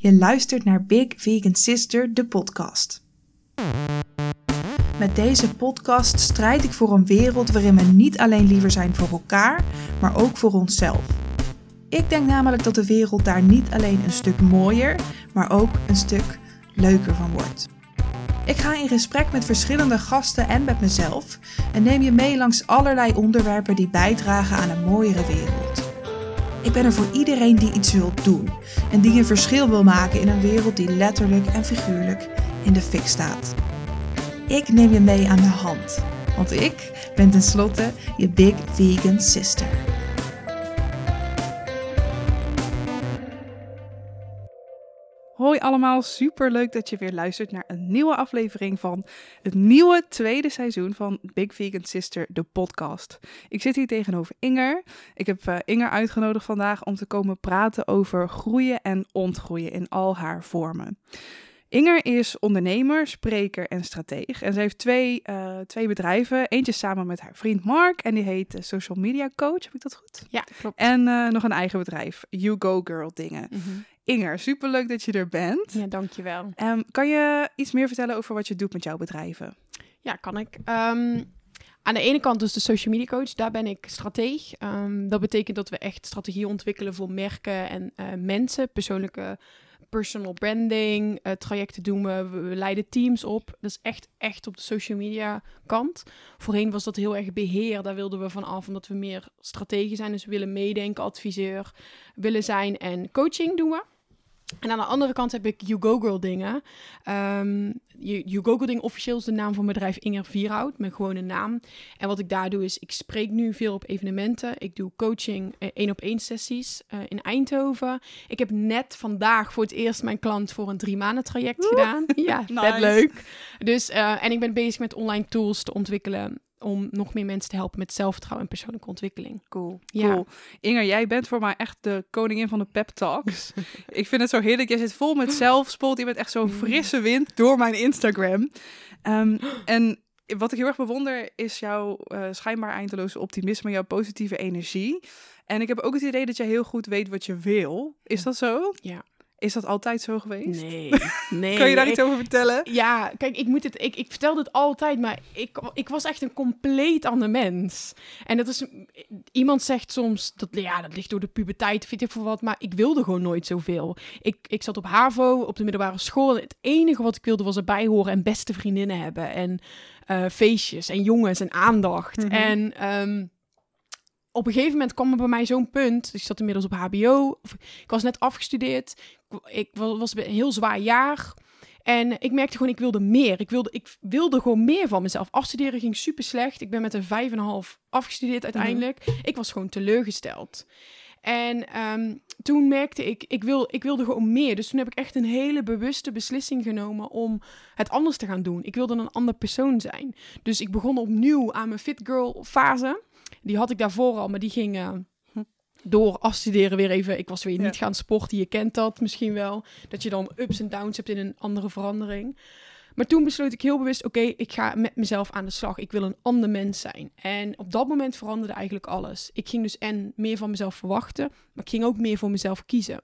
Je luistert naar Big Vegan Sister, de podcast. Met deze podcast strijd ik voor een wereld waarin we niet alleen liever zijn voor elkaar, maar ook voor onszelf. Ik denk namelijk dat de wereld daar niet alleen een stuk mooier, maar ook een stuk leuker van wordt. Ik ga in gesprek met verschillende gasten en met mezelf en neem je mee langs allerlei onderwerpen die bijdragen aan een mooiere wereld. Ik ben er voor iedereen die iets wil doen en die een verschil wil maken in een wereld die letterlijk en figuurlijk in de fik staat. Ik neem je mee aan de hand, want ik ben tenslotte je Big Vegan Sister. Hoi allemaal, super leuk dat je weer luistert naar een nieuwe aflevering van het nieuwe tweede seizoen van Big Vegan Sister, de podcast. Ik zit hier tegenover Inger. Ik heb uh, Inger uitgenodigd vandaag om te komen praten over groeien en ontgroeien in al haar vormen. Inger is ondernemer, spreker en strateeg. En ze heeft twee, uh, twee bedrijven. Eentje samen met haar vriend Mark. En die heet uh, Social Media Coach. Heb ik dat goed? Ja, klopt. En uh, nog een eigen bedrijf. You Go Girl dingen. Mm -hmm. Inger, superleuk dat je er bent. Ja, dankjewel. Um, kan je iets meer vertellen over wat je doet met jouw bedrijven? Ja, kan ik. Um, aan de ene kant dus de social media coach, daar ben ik strateeg. Um, dat betekent dat we echt strategie ontwikkelen voor merken en uh, mensen, persoonlijke personal branding, uh, trajecten doen we, we leiden teams op. Dat is echt, echt op de social media kant. Voorheen was dat heel erg beheer, daar wilden we van af, omdat we meer strategen zijn. Dus we willen meedenken, adviseur willen zijn en coaching doen we. En aan de andere kant heb ik You Go Girl dingen. Um, you Go Girl ding officieel is de naam van mijn bedrijf Inger Vierhout, mijn gewone naam. En wat ik daar doe is, ik spreek nu veel op evenementen. Ik doe coaching één op één sessies uh, in Eindhoven. Ik heb net vandaag voor het eerst mijn klant voor een drie maanden traject Woe! gedaan. Ja, nice. vet leuk. Dus, uh, en ik ben bezig met online tools te ontwikkelen om nog meer mensen te helpen met zelfvertrouwen en persoonlijke ontwikkeling. Cool, ja. cool. Inger, jij bent voor mij echt de koningin van de pep talks. ik vind het zo heerlijk. Jij zit vol met zelfspot. Je bent echt zo'n frisse wind door mijn Instagram. Um, en wat ik heel erg bewonder is jouw uh, schijnbaar eindeloze optimisme, jouw positieve energie. En ik heb ook het idee dat jij heel goed weet wat je wil. Is dat zo? Ja. Is dat altijd zo geweest? Nee. nee kan je daar iets over vertellen? Ja, kijk, ik, moet het, ik, ik vertel het altijd, maar ik, ik was echt een compleet ander mens. En dat is, iemand zegt soms, dat, ja, dat ligt door de puberteit, vind ik voor wat, maar ik wilde gewoon nooit zoveel. Ik, ik zat op HAVO, op de middelbare school, en het enige wat ik wilde was erbij horen en beste vriendinnen hebben. En uh, feestjes en jongens en aandacht. Mm -hmm. En... Um, op een gegeven moment kwam er bij mij zo'n punt. Ik zat inmiddels op HBO. Of, ik was net afgestudeerd. Ik was een heel zwaar jaar. En ik merkte gewoon, ik wilde meer. Ik wilde, ik wilde gewoon meer van mezelf. Afstuderen ging super slecht. Ik ben met een 5,5 afgestudeerd uiteindelijk. Mm. Ik was gewoon teleurgesteld. En um, toen merkte ik, ik, wil, ik wilde gewoon meer. Dus toen heb ik echt een hele bewuste beslissing genomen om het anders te gaan doen. Ik wilde een ander persoon zijn. Dus ik begon opnieuw aan mijn fit girl fase. Die had ik daarvoor al, maar die ging uh, door afstuderen weer even. Ik was weer niet gaan sporten. Je kent dat misschien wel. Dat je dan ups en downs hebt in een andere verandering. Maar toen besloot ik heel bewust: oké, okay, ik ga met mezelf aan de slag. Ik wil een ander mens zijn. En op dat moment veranderde eigenlijk alles. Ik ging dus en meer van mezelf verwachten, maar ik ging ook meer voor mezelf kiezen.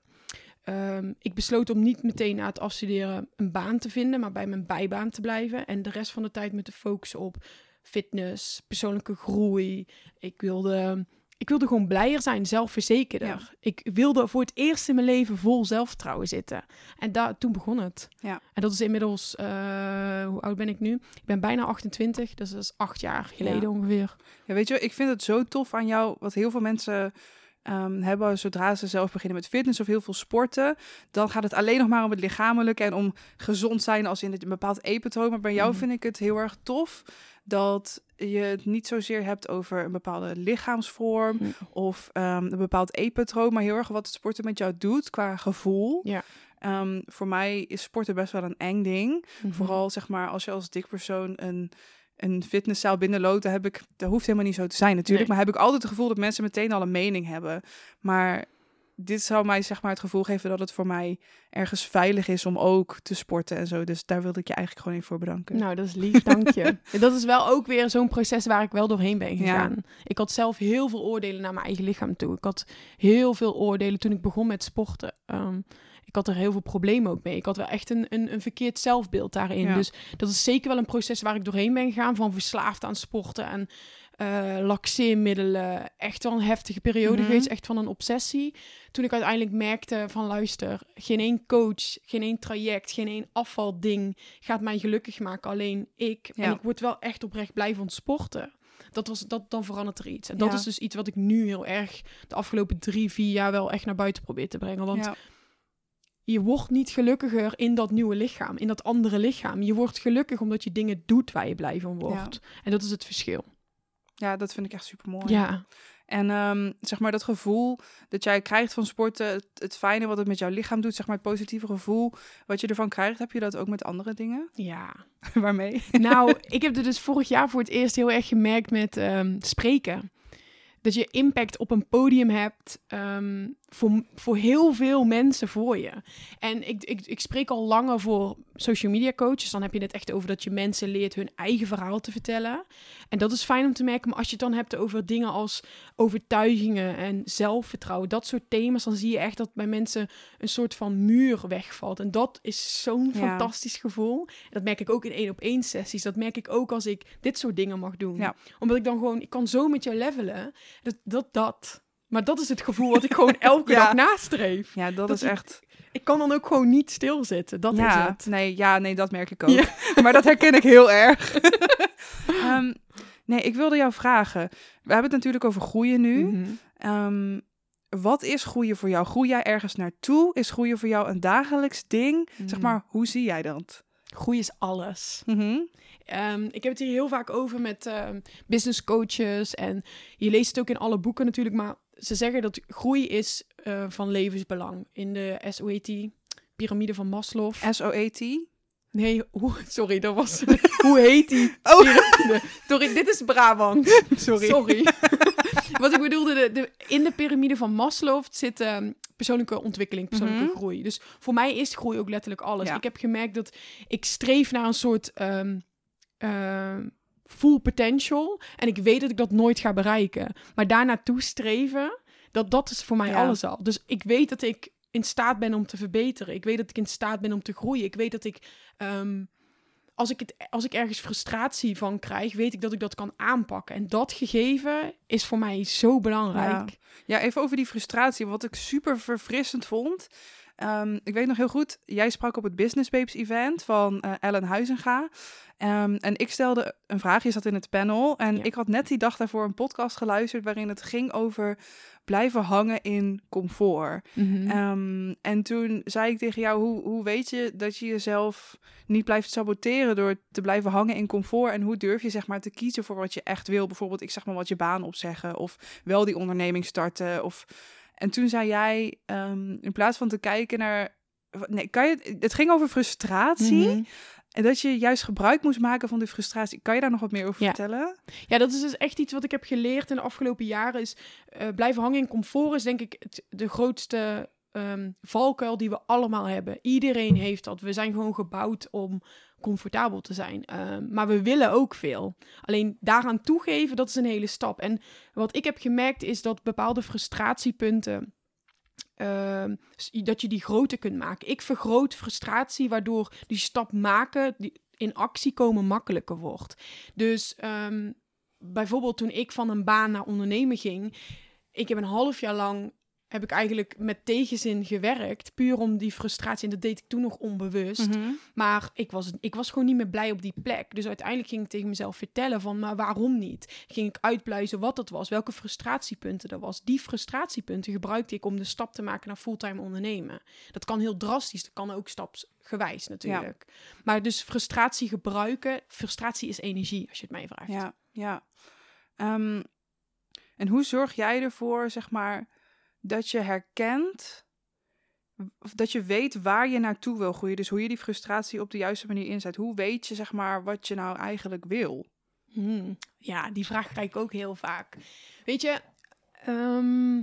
Um, ik besloot om niet meteen na het afstuderen een baan te vinden, maar bij mijn bijbaan te blijven. En de rest van de tijd me te focussen op fitness, persoonlijke groei. Ik wilde, ik wilde gewoon blijer zijn, zelfverzekerder. Ja. Ik wilde voor het eerst in mijn leven vol zelfvertrouwen zitten. En daar, toen begon het. Ja. En dat is inmiddels, uh, hoe oud ben ik nu? Ik ben bijna 28, dus dat is acht jaar geleden ja. ongeveer. Ja, weet je, ik vind het zo tof aan jou, wat heel veel mensen... Um, hebben zodra ze zelf beginnen met fitness of heel veel sporten, dan gaat het alleen nog maar om het lichamelijke en om gezond zijn als in een bepaald eetpatroon. Maar bij jou mm. vind ik het heel erg tof dat je het niet zozeer hebt over een bepaalde lichaamsvorm mm. of um, een bepaald eetpatroon, maar heel erg wat het sporten met jou doet qua gevoel. Ja. Um, voor mij is sporten best wel een eng ding. Mm -hmm. Vooral zeg maar als je als dik persoon een een fitnesszaal binnenloopt, dan heb ik, dat hoeft helemaal niet zo te zijn natuurlijk, nee. maar heb ik altijd het gevoel dat mensen meteen al een mening hebben. Maar dit zou mij zeg maar het gevoel geven dat het voor mij ergens veilig is om ook te sporten en zo. Dus daar wilde ik je eigenlijk gewoon even voor bedanken. Nou, dat is lief, dank je. dat is wel ook weer zo'n proces waar ik wel doorheen ben gegaan. Ja. Ik had zelf heel veel oordelen naar mijn eigen lichaam toe. Ik had heel veel oordelen toen ik begon met sporten. Um, ik had er heel veel problemen ook mee. Ik had wel echt een, een, een verkeerd zelfbeeld daarin. Ja. Dus dat is zeker wel een proces waar ik doorheen ben gegaan. Van verslaafd aan sporten en eh laxeermiddelen. Echt wel een heftige periode Mhm. geweest. Echt van een obsessie. Toen ik uiteindelijk merkte van luister, geen één coach, geen één traject, geen één afvalding gaat mij gelukkig maken. Alleen ik. Ja. En ik word wel echt oprecht blij van sporten. Dat was, dat, dan verandert er iets. En dat Ja. is dus iets wat ik nu heel erg de afgelopen drie, vier jaar wel echt naar buiten probeer te brengen. Want ja. je wordt niet gelukkiger in dat nieuwe lichaam, in dat andere lichaam. Je wordt gelukkig omdat je dingen doet waar je blij van wordt. En dat is het verschil. Ja, dat vind ik echt super mooi. Ja, En ehm, zeg maar dat gevoel dat jij krijgt van sporten, het, het fijne wat het met jouw lichaam doet, zeg maar het positieve gevoel wat je ervan krijgt, heb je dat ook met andere dingen? ja. Waarmee? Nou, ik heb er dus vorig jaar voor het eerst heel erg gemerkt met ehm, spreken. Dat je impact op een podium hebt ehm, voor, voor heel veel mensen voor je. En ik, ik, ik spreek al langer voor social media coaches. Dan heb je het echt over dat je mensen leert hun eigen verhaal te vertellen. En dat is fijn om te merken. Maar als je het dan hebt over dingen als overtuigingen en zelfvertrouwen, dat soort thema's, dan zie je echt dat bij mensen een soort van muur wegvalt. En dat is zo'n Ja. fantastisch gevoel. Dat merk ik ook in één op één sessies. Dat merk ik ook als ik dit soort dingen mag doen. Ja. Omdat ik dan gewoon, ik kan zo met jou levelen. Dat, dat, dat. Maar dat is het gevoel wat ik gewoon elke Ja. dag nastreef. Ja, dat, Dat is ik- echt. Ik kan dan ook gewoon niet stilzitten. Dat ja, is het. Nee, ja, nee, dat merk ik ook. Ja. Maar dat herken ik heel erg. Ehm, nee, ik wilde jou vragen. We hebben het natuurlijk over groeien nu. Mhm. Ehm, wat is groeien voor jou? Groei jij ergens naartoe? Is groeien voor jou een dagelijks ding? Zeg Mm. maar, hoe zie jij dat? Groei is alles. Mhm. Ehm, ik heb het hier heel vaak over met ehm, business coaches. En je leest het ook in alle boeken natuurlijk. Maar ze zeggen dat groei is eh, van levensbelang. In de SOET, piramide van Maslow. SOET? Nee, sorry, dat was... hoe heet die Oh. piramide? Sorry, dit is Brabant. Sorry. Sorry. Wat ik bedoelde, de, de, in de piramide van Maslow zit ehm, persoonlijke ontwikkeling, persoonlijke Mhm. groei. Dus voor mij is groei ook letterlijk alles. Ja. Ik heb gemerkt dat ik streef naar een soort ehm, full potential. En ik weet dat ik dat nooit ga bereiken. Maar daar naartoe streven, dat, dat is voor mij Ja. alles al. Dus ik weet dat ik in staat ben om te verbeteren. Ik weet dat ik in staat ben om te groeien. Ik weet dat ik... ehm, als ik, het, als ik ergens frustratie van krijg, weet ik dat ik dat kan aanpakken. En dat gegeven is voor mij zo belangrijk. Ja, even over die frustratie. Wat ik super verfrissend vond. Ehm, ik weet nog heel goed, jij sprak op het Business Babes event van eh, Ellen Huizenga. Ehm, en ik stelde een vraag, je zat in het panel. En Ja. ik had net die dag daarvoor een podcast geluisterd waarin het ging over blijven hangen in comfort. Mhm. Ehm, en toen zei ik tegen jou, hoe, hoe weet je dat je jezelf niet blijft saboteren door te blijven hangen in comfort? En hoe durf je zeg maar te kiezen voor wat je echt wil? Bijvoorbeeld, ik zeg maar wat je baan opzeggen of wel die onderneming starten. Of... En toen zei jij, ehm, in plaats van te kijken naar... Nee, kan je, het ging over frustratie Mhm. en dat je juist gebruik moest maken van die frustratie. Kan je daar nog wat meer over Ja. vertellen? Ja, dat is dus echt iets wat ik heb geleerd in de afgelopen jaren. Is eh, blijven hangen in comfort is denk ik het, de grootste ehm, valkuil die we allemaal hebben. Iedereen heeft dat. We zijn gewoon gebouwd om comfortabel te zijn. Ehm, maar we willen ook veel. Alleen daaraan toegeven, dat is een hele stap. En wat ik heb gemerkt is dat bepaalde frustratiepunten. ehm, dat je die groter kunt maken. Ik vergroot frustratie, waardoor die stap maken, die in actie komen, makkelijker wordt. Dus ehm, bijvoorbeeld toen ik van een baan naar ondernemen ging, ik heb een half jaar lang heb ik eigenlijk met tegenzin gewerkt, puur om die frustratie. En dat deed ik toen nog onbewust. Mhm. Maar ik was, ik was gewoon niet meer blij op die plek. Dus uiteindelijk ging ik tegen mezelf vertellen van, maar waarom niet? Ging ik uitpluizen wat dat was, welke frustratiepunten er was. Die frustratiepunten gebruikte ik om de stap te maken naar fulltime ondernemen. Dat kan heel drastisch, dat kan ook stapsgewijs natuurlijk. Maar dus frustratie gebruiken, frustratie is energie, als je het mij vraagt. Ja, ja. Ehm, en hoe zorg jij ervoor, zeg maar, dat je herkent, dat je weet waar je naartoe wil groeien? Dus hoe je die frustratie op de juiste manier inzet. Hoe weet je, zeg maar, wat je nou eigenlijk wil? Hmm, Ja, die vraag krijg ik ook heel vaak. Weet je, ehm,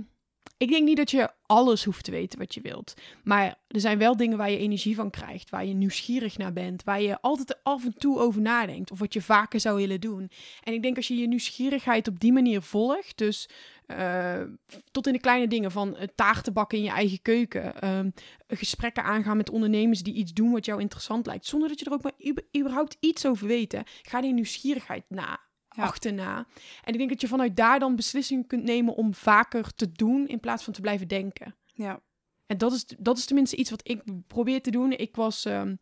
ik denk niet dat je alles hoeft te weten wat je wilt. Maar er zijn wel dingen waar je energie van krijgt, waar je nieuwsgierig naar bent, waar je altijd af en toe over nadenkt of wat je vaker zou willen doen. En ik denk als je je nieuwsgierigheid op die manier volgt, dus Eh, tot in de kleine dingen van uh, taarten bakken in je eigen keuken. Ehm, gesprekken aangaan met ondernemers die iets doen wat jou interessant lijkt. Zonder dat je er ook maar überhaupt iets over weet. Ga die nieuwsgierigheid na. Achterna. En ik denk dat je vanuit daar dan beslissingen kunt nemen om vaker te doen in plaats van te blijven denken. Ja. En dat is, dat is tenminste iets wat ik probeer te doen. Ik was um,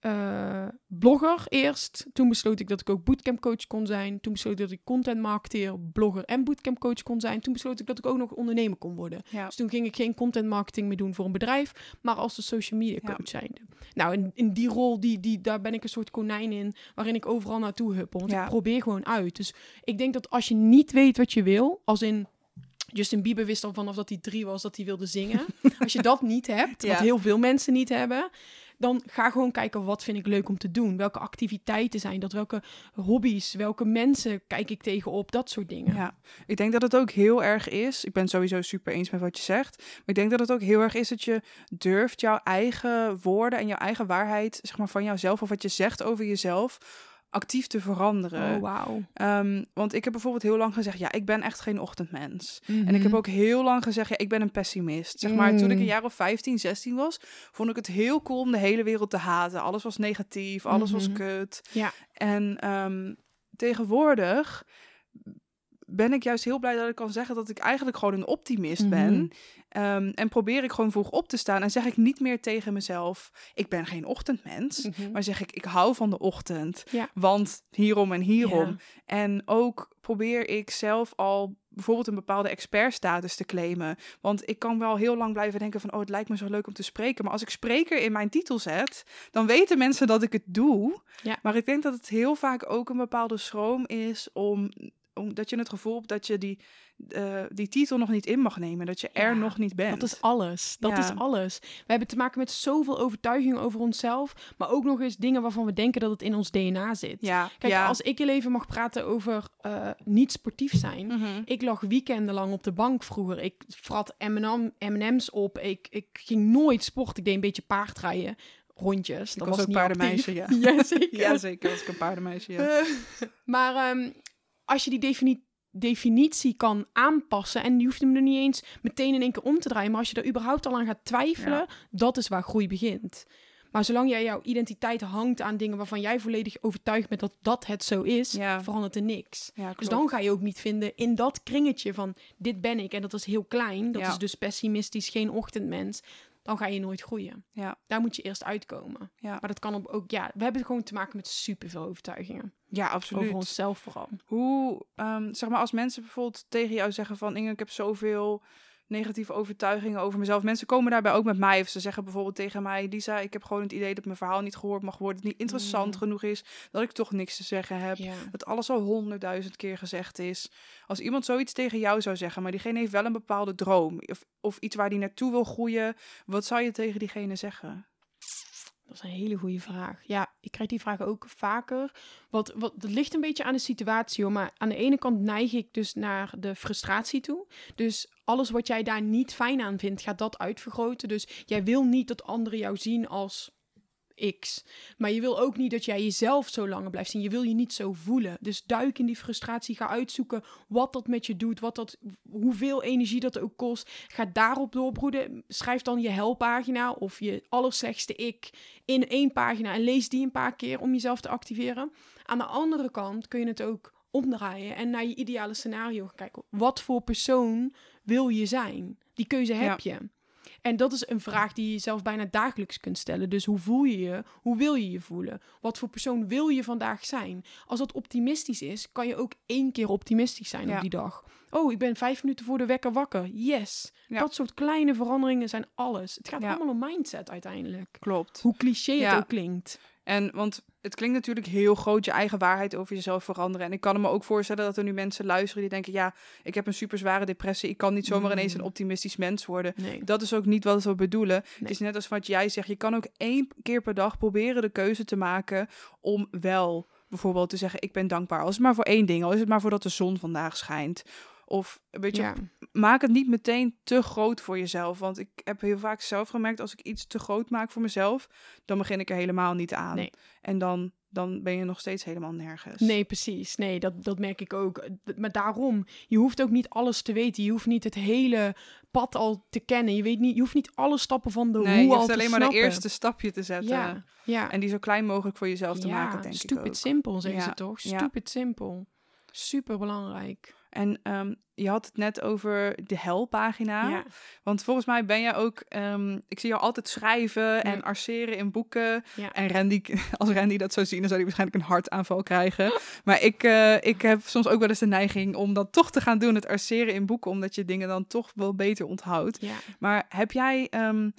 uh, blogger eerst. Toen besloot ik dat ik ook bootcamp coach kon zijn. Toen besloot ik dat ik content marketeer, blogger en bootcamp coach kon zijn. Toen besloot ik dat ik ook nog ondernemer kon worden. Ja. Dus toen ging ik geen content marketing meer doen voor een bedrijf, maar als de social media coach ja. zijnde. Nou, in, in die rol, die, die, daar ben ik een soort konijn in, waarin ik overal naartoe huppel. Want Ja. ik probeer gewoon uit. Dus ik denk dat als je niet weet wat je wil, als in Justin Bieber wist al vanaf dat hij drie was dat hij wilde zingen. Als je dat niet hebt, wat Ja. heel veel mensen niet hebben, dan ga gewoon kijken wat vind ik leuk om te doen. Welke activiteiten zijn dat? Welke hobby's? Welke mensen kijk ik tegenop? Dat soort dingen. Ja, ik denk dat het ook heel erg is. Ik ben sowieso super eens met wat je zegt. Maar ik denk dat het ook heel erg is dat je durft jouw eigen woorden en jouw eigen waarheid, zeg maar van jouzelf of wat je zegt over jezelf, actief te veranderen. Oh, wauw. Ehm, want ik heb bijvoorbeeld heel lang gezegd, ja, ik ben echt geen ochtendmens. En Mhm. ik heb ook heel lang gezegd, ja, ik ben een pessimist. Zeg maar, toen ik een Mm. jaar of 15, 16 was, vond ik het heel cool om de hele wereld te haten. Alles was negatief, alles was Mhm. kut. Ja. En ehm, tegenwoordig ben ik juist heel blij dat ik kan zeggen dat ik eigenlijk gewoon een optimist Mhm. ben. Ehm, en probeer ik gewoon vroeg op te staan. En zeg ik niet meer tegen mezelf, ik ben geen ochtendmens. Mhm. Maar zeg ik, ik hou van de ochtend. Ja. Want hierom en hierom. Ja. En ook probeer ik zelf al bijvoorbeeld een bepaalde expertstatus te claimen. Want ik kan wel heel lang blijven denken van... oh, het lijkt me zo leuk om te spreken. Maar als ik spreker in mijn titel zet... dan weten mensen dat ik het doe. Ja. Maar ik denk dat het heel vaak ook een bepaalde schroom is... om, omdat je het gevoel hebt dat je die, eh, die titel nog niet in mag nemen. Dat je er Ja, nog niet bent. Dat is alles. Dat Ja. is alles. We hebben te maken met zoveel overtuigingen over onszelf, maar ook nog eens dingen waarvan we denken dat het in ons DNA zit. Ja, Kijk, als ik heel even mag praten over eh, niet sportief zijn. Mhm. Ik lag weekendenlang op de bank vroeger. Ik frat M&M M&M's op. Ik, ik ging nooit sporten. Ik deed een beetje paardrijden. Rondjes. Ik dat was was ook niet paardenmeisje, actief. ja. ja, zeker. Ja, zeker. Was ik een paardenmeisje, ja. Eh, maar ehm, als je die defini- definitie kan aanpassen... en je hoeft hem er niet eens meteen in één keer om te draaien... maar als je er überhaupt al aan gaat twijfelen... Ja. dat is waar groei begint. Maar zolang jij jouw identiteit hangt aan dingen... waarvan jij volledig overtuigd bent dat dat het zo is... Ja. verandert er niks. ja Dus dan ga je ook niet vinden in dat kringetje van dit ben ik en dat is heel klein. Dat Ja. is dus pessimistisch, geen ochtendmens. Dan ga je nooit groeien. Ja. Daar moet je eerst uitkomen. Maar dat kan op ook, ja, we hebben gewoon te maken met superveel overtuigingen. Ja, absoluut. Over onszelf vooral. Hoe, ehm, zeg maar, als mensen bijvoorbeeld tegen jou zeggen van... Inge, ik heb zoveel negatieve overtuigingen over mezelf. Mensen komen daarbij ook met mij. Of ze zeggen bijvoorbeeld tegen mij... Lisa, ik heb gewoon het idee dat mijn verhaal niet gehoord mag worden. Het niet interessant Mm. genoeg is. Dat ik toch niks te zeggen heb. Dat alles al honderdduizend keer gezegd is. Als iemand zoiets tegen jou zou zeggen... maar diegene heeft wel een bepaalde droom... of, of iets waar die naartoe wil groeien... wat zou je tegen diegene zeggen? Dat is een hele goede vraag. Ja, ik krijg die vraag ook vaker. Wat, wat, het ligt een beetje aan de situatie hoor. Maar aan de ene kant neig ik dus naar de frustratie toe. Dus alles wat jij daar niet fijn aan vindt, gaat dat uitvergroten. Dus jij wil niet dat anderen jou zien als X. Maar je wil ook niet dat jij jezelf zo langer blijft zien. Je wil je niet zo voelen. Dus duik in die frustratie. Ga uitzoeken wat dat met je doet. Wat dat, hoeveel energie dat ook kost. Ga daarop doorbroeden. Schrijf dan je helppagina of je allerslechtste ik in één pagina. En lees die een paar keer om jezelf te activeren. Aan de andere kant kun je het ook omdraaien en naar je ideale scenario gaan kijken. Wat voor persoon wil je zijn? Die keuze heb je. En dat is een vraag die je jezelf bijna dagelijks kunt stellen. Dus hoe voel je je? Hoe wil je je voelen? Wat voor persoon wil je vandaag zijn? Als dat optimistisch is, kan je ook één keer optimistisch zijn Ja. op die dag. Oh, ik ben vijf minuten voor de wekker wakker. Yes. Ja. Dat soort kleine veranderingen zijn alles. Het gaat Ja. allemaal om mindset uiteindelijk. Klopt. Hoe cliché het ook klinkt. En want het klinkt natuurlijk heel groot je eigen waarheid over jezelf veranderen. En ik kan me ook voorstellen dat er nu mensen luisteren die denken: ja, ik heb een super zware depressie. Ik kan niet zomaar ineens een Mm. optimistisch mens worden. Nee. Dat is ook niet wat we bedoelen. Het is net als wat jij zegt. Je kan ook één keer per dag proberen de keuze te maken om wel bijvoorbeeld te zeggen: ik ben dankbaar. Al is het maar voor één ding, al is het maar voordat de zon vandaag schijnt. Of weet je, Ja. maak het niet meteen te groot voor jezelf. Want ik heb heel vaak zelf gemerkt, als ik iets te groot maak voor mezelf, dan begin ik er helemaal niet aan. Nee. En dan dan ben je nog steeds helemaal nergens. Nee, precies. Nee, dat, dat merk ik ook. Maar daarom, je hoeft ook niet alles te weten. Je hoeft niet het hele pad al te kennen. Je, weet niet, je hoeft niet alle stappen van de Nee, hoe je al hoeft te alleen maar de snappen. eerste stapje te zetten. Ja, ja. En die zo klein mogelijk voor jezelf te ja, maken, denk stupid ik ook. simpel, zeggen ze toch? Stupid simpel. Super belangrijk. En ehm, je had het net over de helpagina. Ja. Want volgens mij ben jij ook... ehm, ik zie jou altijd schrijven en arceren in boeken. Ja. En Randy, als Randy dat zou zien, dan zou hij waarschijnlijk een hartaanval krijgen. Maar ik, eh, ik heb soms ook wel eens de neiging om dat toch te gaan doen, het arceren in boeken, omdat je dingen dan toch wel beter onthoudt. ja. Maar heb jij... ehm,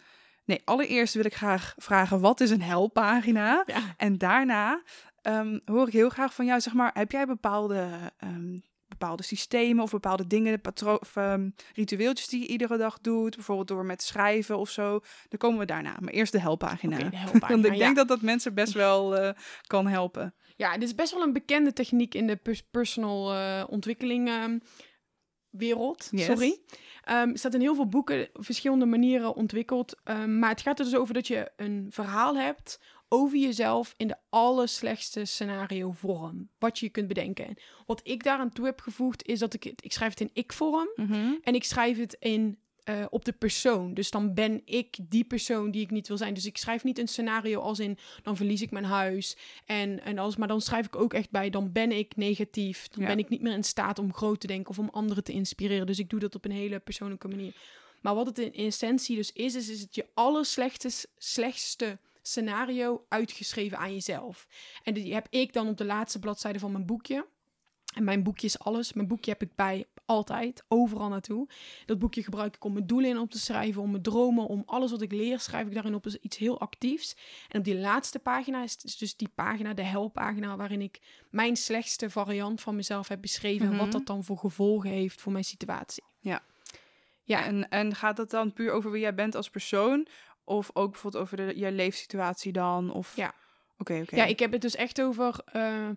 nee, allereerst wil ik graag vragen, wat is een helppagina? Ja. En daarna hoor ik heel graag van jou, zeg maar, heb jij bepaalde, bepaalde systemen of bepaalde dingen, patro of ehm, ritueeltjes die je iedere dag doet? Bijvoorbeeld door met schrijven of zo. Dan komen we daarna. Maar eerst de helppagina. De helppagina, Want ik denk dat dat mensen best wel eh, kan helpen. Ja, dit is best wel een bekende techniek in de pers- personal eh, ontwikkeling wereld. Yes. Sorry. Er staat in heel veel boeken verschillende manieren ontwikkeld. Ehm, maar het gaat er dus over dat je een verhaal hebt over jezelf in de allerslechtste scenario vorm. Wat je je kunt bedenken. En wat ik daaraan toe heb gevoegd is dat ik het, ik schrijf het in ik vorm. En ik schrijf het in, eh, op de persoon. Dus dan ben ik die persoon die ik niet wil zijn. Dus ik schrijf niet een scenario als in... dan verlies ik mijn huis en, en alles. Maar dan schrijf ik ook echt bij... dan ben ik negatief. Dan Ja. ben ik niet meer in staat om groot te denken... of om anderen te inspireren. Dus ik doe dat op een hele persoonlijke manier. Maar wat het in essentie dus is... is, is het je allerslechtste slechtste scenario uitgeschreven aan jezelf. En die heb ik dan op de laatste bladzijde van mijn boekje... En mijn boekje is alles. Mijn boekje heb ik bij altijd, overal naartoe. Dat boekje gebruik ik om mijn doelen in op te schrijven, om mijn dromen, om alles wat ik leer, schrijf ik daarin op. Iets heel actiefs. En op die laatste pagina is, dus die pagina, de helppagina, waarin ik mijn slechtste variant van mezelf heb beschreven. En Mhm. wat dat dan voor gevolgen heeft voor mijn situatie. Ja. Ja, En, en gaat het dan puur over wie jij bent als persoon? Of ook bijvoorbeeld over de, je leefsituatie dan? Of... Ja. Oké, oké. Ja, ik heb het dus echt over eh,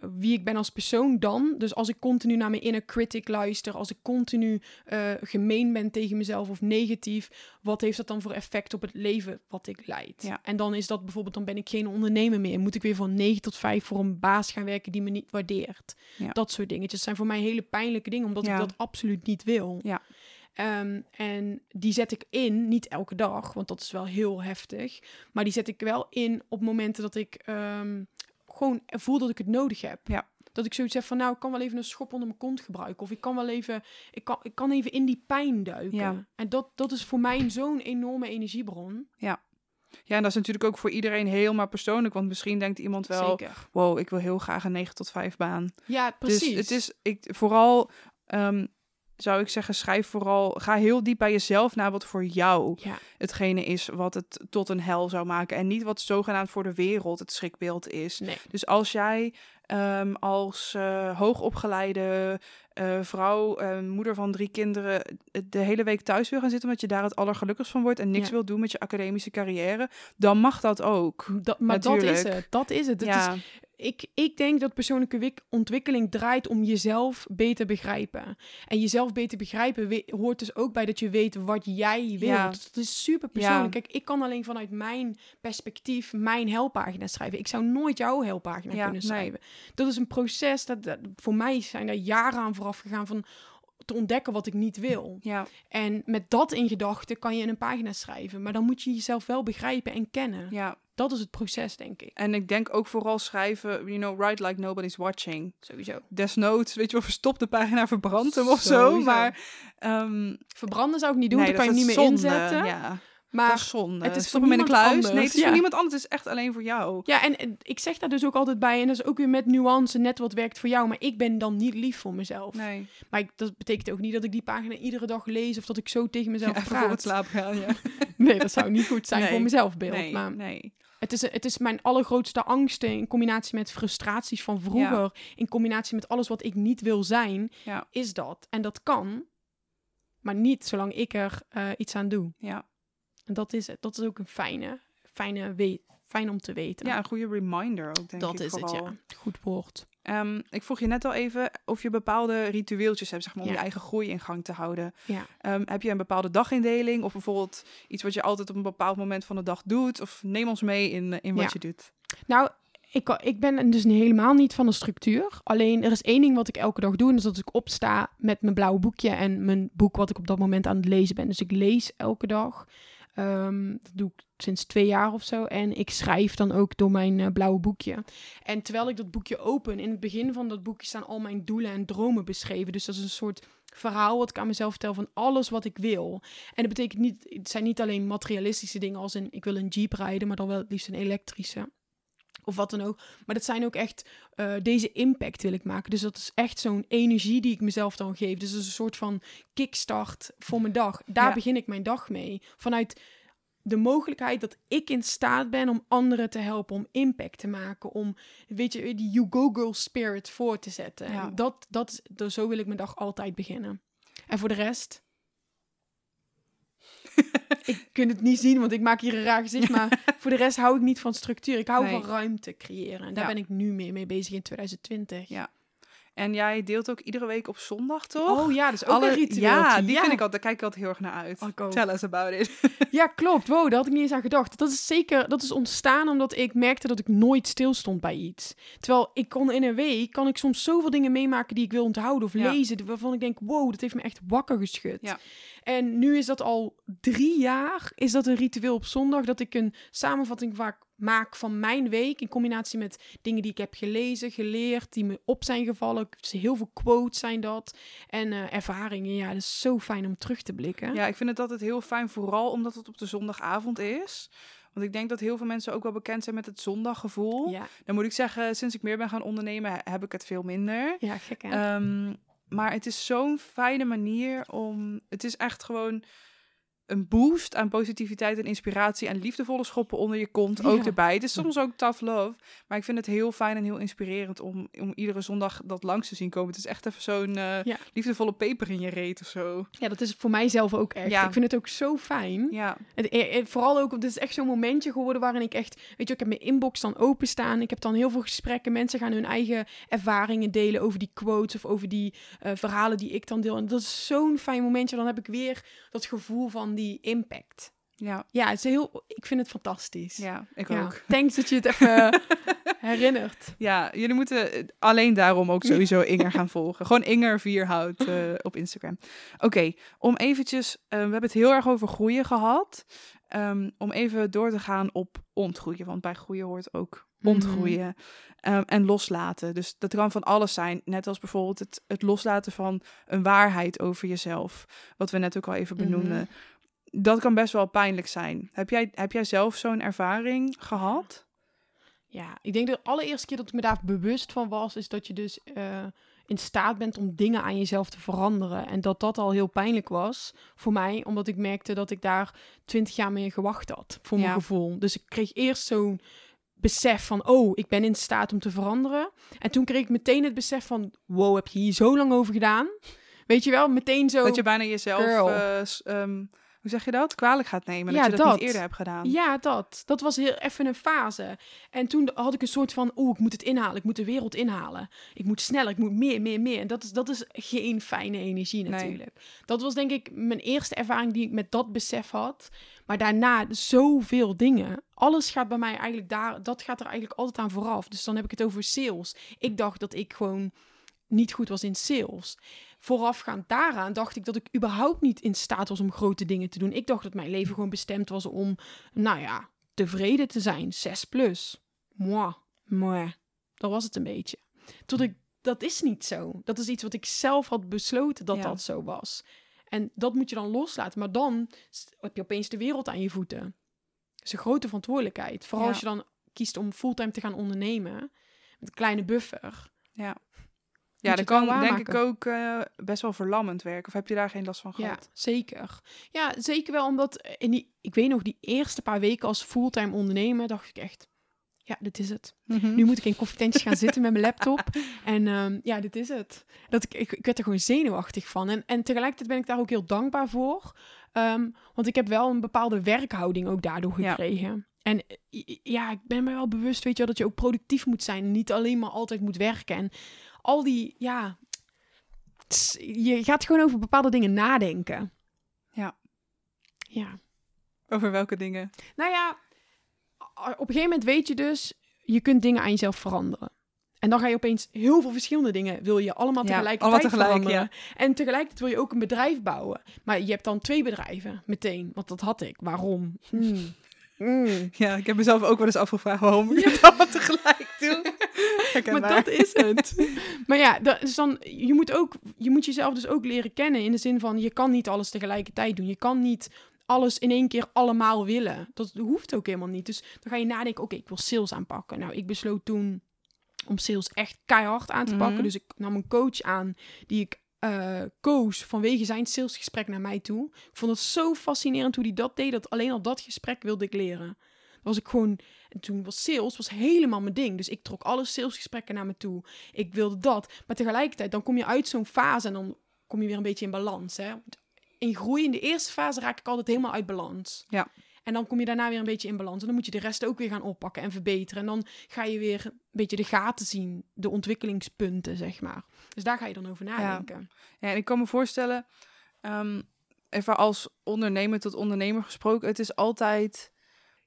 wie ik ben als persoon dan. Dus als ik continu naar mijn inner critic luister, als ik continu eh, gemeen ben tegen mezelf of negatief, wat heeft dat dan voor effect op het leven wat ik leid? Ja. En dan is dat bijvoorbeeld, dan ben ik geen ondernemer meer. Moet ik weer van 9 tot 5 voor een baas gaan werken die me niet waardeert? Ja. Dat soort dingetjes zijn voor mij hele pijnlijke dingen, omdat Ja. ik dat absoluut niet wil. Ja. Ehm, en die zet ik in, niet elke dag, want dat is wel heel heftig. Maar die zet ik wel in op momenten dat ik ehm, gewoon voel dat ik het nodig heb. Ja. Dat ik zoiets heb van, nou, ik kan wel even een schop onder mijn kont gebruiken. Of ik kan wel even, ik kan, ik kan even in die pijn duiken. Ja. En dat, dat is voor mij zo'n enorme energiebron. Ja, en dat is natuurlijk ook voor iedereen helemaal persoonlijk. Want misschien denkt iemand wel, Zeker. wow, ik wil heel graag een 9 tot 5 baan. Ja, precies. Dus het is ik, vooral, ehm, zou ik zeggen, schrijf vooral, ga heel diep bij jezelf na wat voor jou Ja, hetgene is wat het tot een hel zou maken. En niet wat zogenaamd voor de wereld het schrikbeeld is. nee. Dus als jij ehm, als eh, hoogopgeleide eh, vrouw, eh, moeder van drie kinderen, eh, de hele week thuis wil gaan zitten omdat je daar het allergelukkigst van wordt en niks Ja. wil doen met je academische carrière, dan mag dat ook. Dat, maar dat is het. Dat is het. het is, ja, ik, ik denk dat persoonlijke wik- ontwikkeling draait om jezelf beter begrijpen. En jezelf beter begrijpen we- hoort dus ook bij dat je weet wat jij wil. Ja. Dat is super persoonlijk. Ja. Kijk, ik kan alleen vanuit mijn perspectief mijn helppagina schrijven. Ik zou nooit jouw helppagina Ja, kunnen nee. schrijven. Dat is een proces. Dat, dat, voor mij zijn er jaren aan vooraf gegaan van te ontdekken wat ik niet wil. ja, En met dat in gedachten kan je in een pagina schrijven. Maar dan moet je jezelf wel begrijpen en kennen. ja. Dat is het proces, denk ik. En ik denk ook vooral schrijven, you know, write like nobody's watching. Sowieso. Desnoods, weet je wel, verstop de pagina, verbrand hem of zo. Maar ehm Verbranden zou ik niet doen, nee, dan kan je dat niet meer zonde. inzetten. Ja, dat maar is zonde. het is Stop voor hem in de niemand kluis. anders, Nee, het is ja. voor niemand anders. Het is echt alleen voor jou. ja, en, en ik zeg daar dus ook altijd bij, en dat is ook weer met nuance, net wat werkt voor jou, maar ik ben dan niet lief voor mezelf. Nee. Maar ik, dat betekent ook niet dat ik die pagina iedere dag lees of dat ik zo tegen mezelf Ja, praat. voor het slapen gaan, ja. Nee, dat zou niet goed zijn Nee. voor mezelfbeeld. Nee, Maar nee. het is, het is mijn allergrootste angsten in combinatie met frustraties van vroeger, in combinatie met alles wat ik niet wil zijn, Ja. is dat. En dat kan, maar niet zolang ik er eh, iets aan doe. Ja. En dat is het. Dat is ook een fijne, fijne we fijn om te weten. ja, een goede reminder ook, denk dat ik is vooral. het, ja. Goed woord. Ehm, ik vroeg je net al even of je bepaalde ritueeltjes hebt, zeg maar, om Ja. je eigen groei in gang te houden. Ja. Ehm, heb je een bepaalde dagindeling of bijvoorbeeld iets wat je altijd op een bepaald moment van de dag doet? Of neem ons mee in, in wat Ja. je doet. Nou, ik, ik ben dus helemaal niet van de structuur. Alleen er is één ding wat ik elke dag doe. En dat is dat ik opsta met mijn blauwe boekje en mijn boek wat ik op dat moment aan het lezen ben. Dus ik lees elke dag. Ehm, dat doe ik sinds twee jaar of zo. En ik schrijf dan ook door mijn eh, blauwe boekje. En terwijl ik dat boekje open, in het begin van dat boekje staan al mijn doelen en dromen beschreven. Dus dat is een soort verhaal wat ik aan mezelf vertel van alles wat ik wil. En dat betekent niet, het zijn niet alleen materialistische dingen als in ik wil een jeep rijden, maar dan wel het liefst een elektrische of wat dan ook. Maar dat zijn ook echt, uh, deze impact wil ik maken. Dus dat is echt zo'n energie die ik mezelf dan geef. Dus dat is een soort van kickstart voor mijn dag. Daar begin ik mijn dag mee. Vanuit de mogelijkheid dat ik in staat ben om anderen te helpen, om impact te maken, om, weet je, die You Go Girl spirit voor te zetten. Ja. Dat, dat, dat, zo wil ik mijn dag altijd beginnen. En voor de rest, ik kun het niet zien, want ik maak hier een raar gezicht. Maar voor de rest hou ik niet van structuur. Ik hou van ruimte creëren. En daar ben ik nu meer mee bezig in 2020. Ja. En jij deelt ook iedere week op zondag, toch? Oh ja, dus ook Alle, een ritueel. Ja, die vind ik altijd, daar kijk ik altijd heel erg naar uit. Oh, Tell us about it. ja, klopt. Wow, daar had ik niet eens aan gedacht. Dat is zeker, dat is ontstaan omdat ik merkte dat ik nooit stilstond bij iets. Terwijl ik kon in een week, kan ik soms zoveel dingen meemaken die ik wil onthouden of lezen. Waarvan ik denk, wow, dat heeft me echt wakker geschud. Ja. En nu is dat al drie jaar, is dat een ritueel op zondag, dat ik een samenvatting vaak maak van mijn week in combinatie met dingen die ik heb gelezen, geleerd, die me op zijn gevallen. Heel veel quotes zijn dat en uh, ervaringen. Ja, dat is zo fijn om terug te blikken. Ja, ik vind het altijd heel fijn, vooral omdat het op de zondagavond is. Want ik denk dat heel veel mensen ook wel bekend zijn met het zondaggevoel. Ja. Dan moet ik zeggen, sinds ik meer ben gaan ondernemen, heb ik het veel minder. Ja, gek hè? Maar het is zo'n fijne manier om. Het is echt gewoon een boost aan positiviteit en inspiratie en liefdevolle schoppen onder je kont ook erbij. Het is soms ook tough love, maar ik vind het heel fijn en heel inspirerend om, om iedere zondag dat langs te zien komen. Het is echt even zo'n uh, liefdevolle peper in je reet of zo. Ja, dat is voor mijzelf ook echt. Ja. Ik vind het ook zo fijn. Ja. Het, eh, eh, vooral ook, het is echt zo'n momentje geworden waarin ik echt, weet je, ik heb mijn inbox dan openstaan. Ik heb dan heel veel gesprekken. Mensen gaan hun eigen ervaringen delen over die quotes of over die verhalen die ik dan deel. En dat is zo'n fijn momentje. Dan heb ik weer dat gevoel van die impact. Ja. Ja, het is heel, ik vind het fantastisch. Ja, ik ook. Thanks dat je het even herinnert. Ja, jullie moeten alleen daarom ook sowieso Inger gaan volgen. Gewoon Inger Vierhout uh, op Instagram. Oké, om eventjes, uh, we hebben het heel erg over groeien gehad. Um, om even door te gaan op ontgroeien, want bij groeien hoort ook mhm. ontgroeien. Um, en loslaten. Dus dat kan van alles zijn. Net als bijvoorbeeld het, het loslaten van een waarheid over jezelf. Wat we net ook al even benoemden. Mm dat kan best wel pijnlijk zijn. Heb jij, heb jij zelf zo'n ervaring gehad? Ja, ik denk de allereerste keer dat ik me daar bewust van was, is dat je dus uh, in staat bent om dingen aan jezelf te veranderen. En dat dat al heel pijnlijk was voor mij, omdat ik merkte dat ik daar twintig jaar mee gewacht had, voor mijn gevoel. Dus ik kreeg eerst zo'n besef van, oh, ik ben in staat om te veranderen. En toen kreeg ik meteen het besef van, wow, heb je hier zo lang over gedaan? Weet je wel, meteen zo... Dat je bijna jezelf hoe zeg je dat? Kwalijk gaat nemen. Ja, dat je dat, niet eerder hebt gedaan. Ja, dat. Dat was heel even een fase. En toen had ik een soort van, oh, ik moet het inhalen. Ik moet de wereld inhalen. Ik moet sneller, ik moet meer, meer, meer. En dat is, dat is geen fijne energie natuurlijk. Dat was denk ik mijn eerste ervaring die ik met dat besef had. Maar daarna zoveel dingen. Alles gaat bij mij eigenlijk daar, dat gaat er eigenlijk altijd aan vooraf. Dus dan heb ik het over sales. Ik dacht dat ik gewoon niet goed was in sales voorafgaand daaraan dacht ik dat ik überhaupt niet in staat was om grote dingen te doen. Ik dacht dat mijn leven gewoon bestemd was om, nou ja, tevreden te zijn. 6 plus. Moi, moi. Dat was het een beetje. Tot ik, dat is niet zo. Dat is iets wat ik zelf had besloten dat dat zo was. En dat moet je dan loslaten. Maar dan heb je opeens de wereld aan je voeten. Dat is een grote verantwoordelijkheid. Vooral als je dan kiest om fulltime te gaan ondernemen. Met een kleine buffer. Ja. Ja, dat kan denk ik ook uh, best wel verlammend werken. Of heb je daar geen last van gehad? Ja, zeker. Ja, zeker wel omdat in die, ik weet nog, die eerste paar weken als fulltime ondernemer dacht ik echt, ja, dit is het. Mhm. Nu moet ik in koffietentjes gaan zitten met mijn laptop. En um, ja, dit is het. Dat ik, ik, ik, werd er gewoon zenuwachtig van. En, en tegelijkertijd ben ik daar ook heel dankbaar voor. Um, want ik heb wel een bepaalde werkhouding ook daardoor gekregen. Ja. En ja, ik ben me wel bewust, weet je wel, dat je ook productief moet zijn. Niet alleen maar altijd moet werken. En al die, ja, je gaat gewoon over bepaalde dingen nadenken. Ja. Ja. Over welke dingen? Nou ja, op een gegeven moment weet je dus, je kunt dingen aan jezelf veranderen. En dan ga je opeens heel veel verschillende dingen wil je allemaal Ja, tegelijkertijd allemaal tegelijk, veranderen. En tegelijkertijd wil je ook een bedrijf bouwen. Maar je hebt dan twee bedrijven meteen, want dat had ik. Waarom? Hmm. Hmm. Ja, ik heb mezelf ook wel eens afgevraagd waarom ik het allemaal tegelijk doe. Maar dat is het. maar ja, dat dan, je, moet ook, je moet jezelf dus ook leren kennen. In de zin van, je kan niet alles tegelijkertijd doen. Je kan niet alles in één keer allemaal willen. Dat hoeft ook helemaal niet. Dus dan ga je nadenken, oké, ik wil sales aanpakken. Nou, ik besloot toen om sales echt keihard aan te pakken. Mhm. Dus ik nam een coach aan die ik eh, koos vanwege zijn salesgesprek naar mij toe. Ik vond het zo fascinerend hoe hij dat deed, dat alleen al dat gesprek wilde ik leren. Dan was ik gewoon, en toen was sales was helemaal mijn ding. Dus ik trok alle salesgesprekken naar me toe. Ik wilde dat. Maar tegelijkertijd, dan kom je uit zo'n fase en dan kom je weer een beetje in balans. Hè? In groei, in de eerste fase raak ik altijd helemaal uit balans. Ja. En dan kom je daarna weer een beetje in balans. En dan moet je de rest ook weer gaan oppakken en verbeteren. En dan ga je weer een beetje de gaten zien, de ontwikkelingspunten, zeg maar. Dus daar ga je dan over nadenken. Ja, en ik kan me voorstellen, ehm, even als ondernemer tot ondernemer gesproken, het is altijd,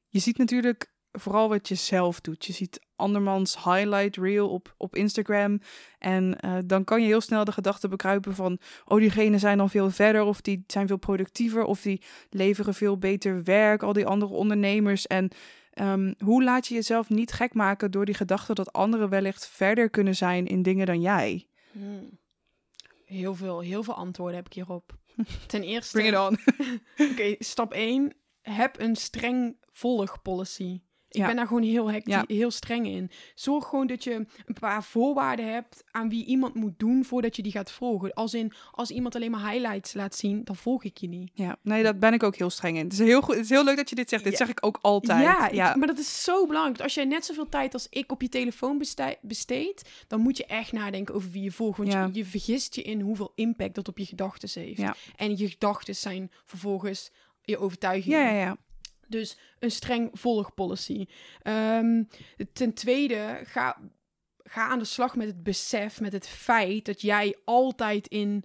je ziet natuurlijk vooral wat je zelf doet. Je ziet andermans highlight reel op, op Instagram en eh, dan kan je heel snel de gedachte bekruipen van, oh diegenen zijn dan veel verder of die zijn veel productiever of die leveren veel beter werk, al die andere ondernemers en ehm, hoe laat je jezelf niet gek maken door die gedachte dat anderen wellicht verder kunnen zijn in dingen dan jij? Hmm. Heel, veel, heel veel antwoorden heb ik hierop. Ten eerste, Bring it on. Oké, stap 1. Heb een streng volgpolicy. Ik Ja. ben daar gewoon heel, hecti- Ja. heel streng in. Zorg gewoon dat je een paar voorwaarden hebt aan wie iemand moet doen voordat je die gaat volgen. Als in, als iemand alleen maar highlights laat zien, dan volg ik je niet. Ja, nee, dat ben ik ook heel streng in. Het is heel, goed, het is heel leuk dat je dit zegt. Dit Ja. zeg ik ook altijd. Ja, Ja, ik- maar dat is zo belangrijk. Als jij net zoveel tijd als ik op je telefoon bestij- besteedt, dan moet je echt nadenken over wie je volgt. Want je, je vergist je in hoeveel impact dat op je gedachten heeft. En je gedachten zijn vervolgens je overtuigingen. ja, ja, ja. Dus een streng volgpolicy. Ehm, ten tweede, ga, ga aan de slag met het besef, met het feit dat jij altijd in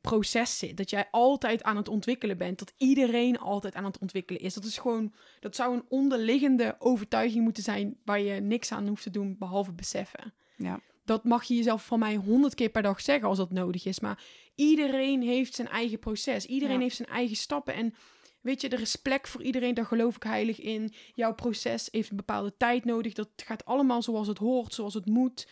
proces zit. Dat jij altijd aan het ontwikkelen bent. Dat iedereen altijd aan het ontwikkelen is. Dat is gewoon, dat zou een onderliggende overtuiging moeten zijn waar je niks aan hoeft te doen behalve beseffen. Ja. Dat mag je jezelf van mij honderd keer per dag zeggen als dat nodig is. Maar iedereen heeft zijn eigen proces. Iedereen Ja. heeft zijn eigen stappen. En weet je, er is plek voor iedereen. Daar geloof ik heilig in. Jouw proces heeft een bepaalde tijd nodig. Dat gaat allemaal zoals het hoort, zoals het moet.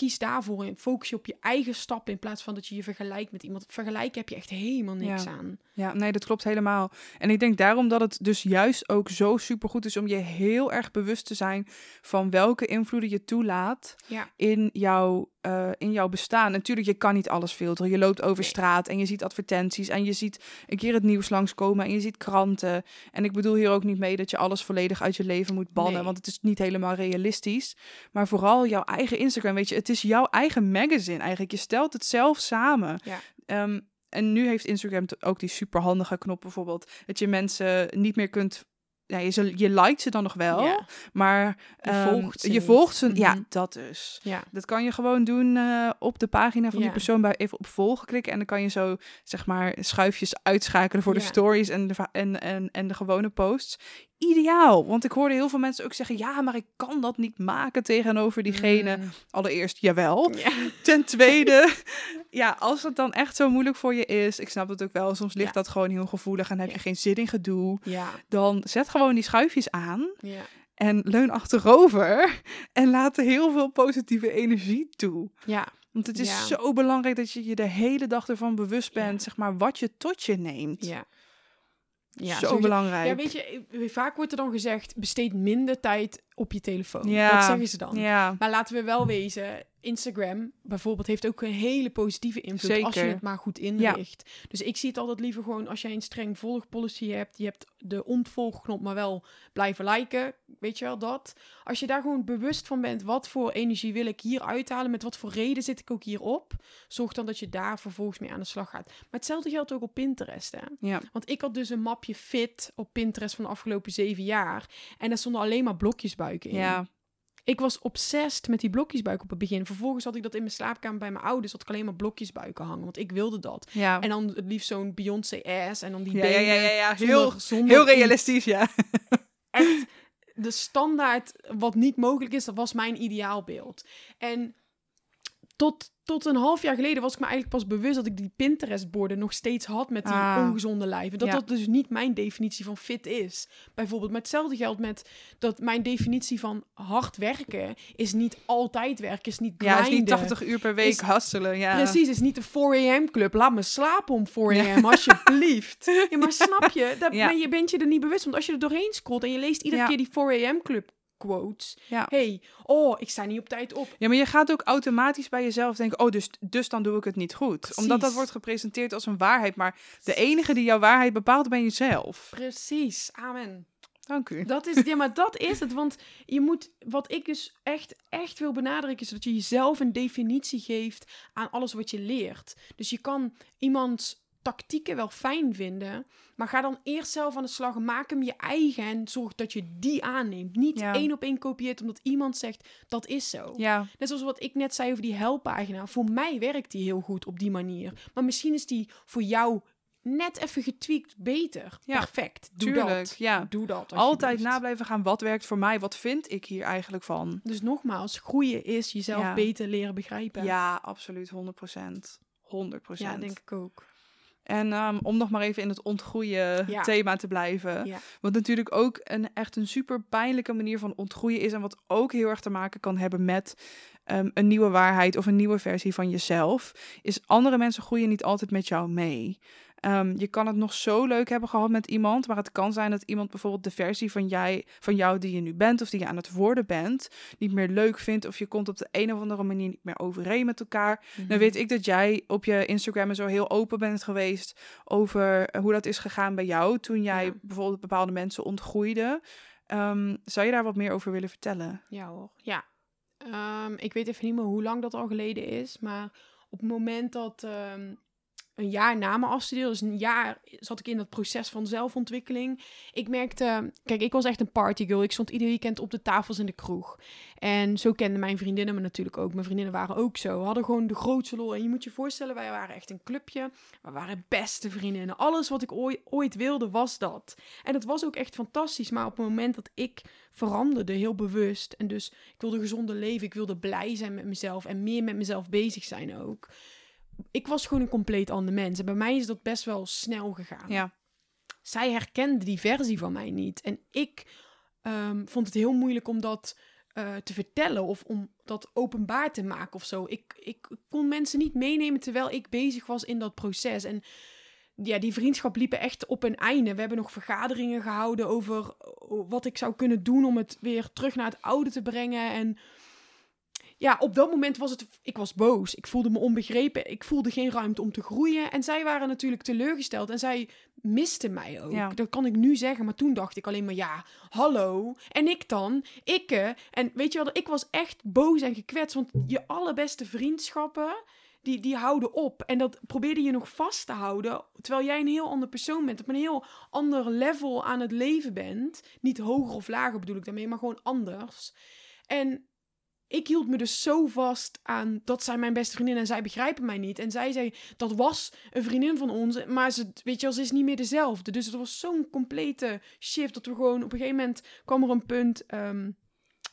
Kies daarvoor en focus je op je eigen stappen in plaats van dat je je vergelijkt met iemand. Vergelijken heb je echt helemaal niks Ja. aan. Ja, nee, dat klopt helemaal. En ik denk daarom dat het dus juist ook zo supergoed is om je heel erg bewust te zijn van welke invloeden je toelaat Ja. in jouw, eh, in jouw bestaan. Natuurlijk, je kan niet alles filteren. Je loopt over Nee. straat en je ziet advertenties en je ziet een keer het nieuws langskomen en je ziet kranten. En ik bedoel hier ook niet mee dat je alles volledig uit je leven moet bannen, Nee. want het is niet helemaal realistisch. Maar vooral jouw eigen Instagram, weet je, het is jouw eigen magazine eigenlijk. Je stelt het zelf samen. Ja. Ehm, en nu heeft Instagram ook die superhandige knop bijvoorbeeld, dat je mensen niet meer kunt. Ja, je, ze- je liked ze dan nog wel, Ja. maar Je ehm, volgt ze je volgt ze. Ja, Mhm. dat dus. Ja. Dat kan je gewoon doen eh, op de pagina van die persoon bij even op volgen klikken en dan kan je zo zeg maar schuifjes uitschakelen voor de stories en de, en, en, en de gewone posts. Ideaal, want ik hoorde heel veel mensen ook zeggen: ja, maar ik kan dat niet maken tegenover diegene. Mm. Allereerst, jawel. Ja. Ten tweede, ja, als het dan echt zo moeilijk voor je is, ik snap het ook wel, soms ligt Ja. dat gewoon heel gevoelig en heb je geen zin in gedoe, dan zet gewoon die schuifjes aan Ja. en leun achterover en laat er heel veel positieve energie toe. Ja. Want het is Ja. zo belangrijk dat je je de hele dag ervan bewust bent, Ja. zeg maar, wat je tot je neemt. Ja. Ja, zo belangrijk. Ja, weet je, vaak wordt er dan gezegd, besteed minder tijd op je telefoon. Ja. Dat zeggen ze dan. Ja, Maar laten we wel wezen, Instagram bijvoorbeeld heeft ook een hele positieve invloed als je het maar goed inricht. Dus ik zie het altijd liever gewoon als jij een streng volgpolicy hebt, je hebt de ontvolgknop, maar wel blijven liken, weet je wel dat. Als je daar gewoon bewust van bent, wat voor energie wil ik hier uithalen, met wat voor reden zit ik ook hierop, zorg dan dat je daar vervolgens mee aan de slag gaat. Maar hetzelfde geldt ook op Pinterest, hè. ja, Want ik had dus een mapje fit op Pinterest van de afgelopen zeven jaar. En daar stonden alleen maar in. ja, Ik was obsessed met die blokjesbuik op het begin. Vervolgens had ik dat in mijn slaapkamer bij mijn ouders. Had ik alleen maar blokjesbuiken hangen. Want ik wilde dat. ja. En dan het liefst zo'n Beyoncé ass. En dan die Ja, ja, benen. ja, ja, ja. Heel, zonder heel realistisch, ja. Echt, de standaard wat niet mogelijk is, dat was mijn ideaalbeeld. En tot, tot een half jaar geleden was ik me eigenlijk pas bewust dat ik die Pinterest-borden nog steeds had met die Ah. ongezonde lijven. Dat Ja. dat dus niet mijn definitie van fit is. Bijvoorbeeld, maar hetzelfde geldt met dat mijn definitie van hard werken is niet altijd werken, is niet Ja, het is niet grinden. 80 uur per week Is- hasselen. Ja. Precies, is niet de 4 am club. Laat me slapen om 4 am, alsjeblieft. Ja, maar snap je? Dat, Ja. maar je bent je er niet bewust. Want als je er doorheen scrolt en je leest iedere keer die 4 am club quotes. Ja. hey, oh, ik sta niet op tijd op. Ja, maar je gaat ook automatisch bij jezelf denken: oh, dus, dus dan doe ik het niet goed. Omdat dat wordt gepresenteerd als een waarheid. Maar de enige die jouw waarheid bepaalt, ben jezelf. Precies, amen. Dank u. Dat is, ja, maar dat is het. Want je moet, wat ik dus echt, echt wil benadrukken, is dat je jezelf een definitie geeft aan alles wat je leert. Dus je kan iemands tactieken wel fijn vinden, maar ga dan eerst zelf aan de slag. Maak hem je eigen en zorg dat je die aanneemt. Niet Ja. één op één kopieert omdat iemand zegt dat is zo. Ja, Net zoals wat ik net zei over die helppagina. Voor mij werkt die heel goed op die manier. Maar misschien is die voor jou net even getweakt beter. Ja, Perfect. Doe tuurlijk. dat. Ja. Doe dat. Altijd na blijven gaan. Wat werkt voor mij? Wat vind ik hier eigenlijk van? Dus nogmaals, groeien is jezelf Ja. beter leren begrijpen. Ja, absoluut. 100 procent. 100% Ja, denk ik ook. En ehm, om nog maar even in het ontgroeien Ja. thema te blijven. Ja. Wat natuurlijk ook een echt een super pijnlijke manier van ontgroeien is. En wat ook heel erg te maken kan hebben met ehm, een nieuwe waarheid of een nieuwe versie van jezelf. Is andere mensen groeien niet altijd met jou mee. Ehm, je kan het nog zo leuk hebben gehad met iemand, maar het kan zijn dat iemand bijvoorbeeld de versie van, jij, van jou die je nu bent of die je aan het worden bent, niet meer leuk vindt of je komt op de een of andere manier niet meer overeen met elkaar. Mhm. Dan weet ik dat jij op je Instagram en zo heel open bent geweest over eh, hoe dat is gegaan bij jou toen jij Ja. bijvoorbeeld bepaalde mensen ontgroeide. Ehm, zou je daar wat meer over willen vertellen? Ja hoor. Ja. Ehm, ik weet even niet meer hoe lang dat al geleden is. Maar op het moment dat een jaar na mijn afstuderen, dus een jaar zat ik in dat proces van zelfontwikkeling. Ik merkte, kijk, ik was echt een partygirl. Ik stond ieder weekend op de tafels in de kroeg. En zo kenden mijn vriendinnen me natuurlijk ook. Mijn vriendinnen waren ook zo. We hadden gewoon de grootste lol. En je moet je voorstellen, wij waren echt een clubje. We waren beste vriendinnen. Alles wat ik ooit, ooit wilde, was dat. En dat was ook echt fantastisch. Maar op het moment dat ik veranderde, heel bewust. En dus ik wilde gezonder leven. Ik wilde blij zijn met mezelf. En meer met mezelf bezig zijn ook. Ik was gewoon een compleet ander mens. En bij mij is dat best wel snel gegaan Ja, zij herkende die versie van mij niet. En ik ehm, vond het heel moeilijk om dat eh, te vertellen of om dat openbaar te maken of zo. Ik, ik kon mensen niet meenemen terwijl ik bezig was in dat proces. En ja, die vriendschap liepen echt op een einde. We hebben nog vergaderingen gehouden over eh, wat ik zou kunnen doen om het weer terug naar het oude te brengen. En ja, op dat moment was het. Ik was boos. Ik voelde me onbegrepen. Ik voelde geen ruimte om te groeien. En zij waren natuurlijk teleurgesteld. En zij misten mij ook. Ja. Dat kan ik nu zeggen. Maar toen dacht ik alleen maar: ja, hallo. En ik dan? Ikke. En weet je wel, ik was echt boos en gekwetst. Want je allerbeste vriendschappen. Die, die houden op. En dat probeerde je nog vast te houden. Terwijl jij een heel ander persoon bent. Op een heel ander level aan het leven bent. Niet hoger of lager bedoel ik daarmee. Maar gewoon anders. En ik hield me dus zo vast aan dat zij mijn beste vriendin en zij begrijpen mij niet. En zij zei dat was een vriendin van ons, maar ze, weet je, wel, is niet meer dezelfde. Dus het was zo'n complete shift dat we gewoon op een gegeven moment kwam er een punt. ehm,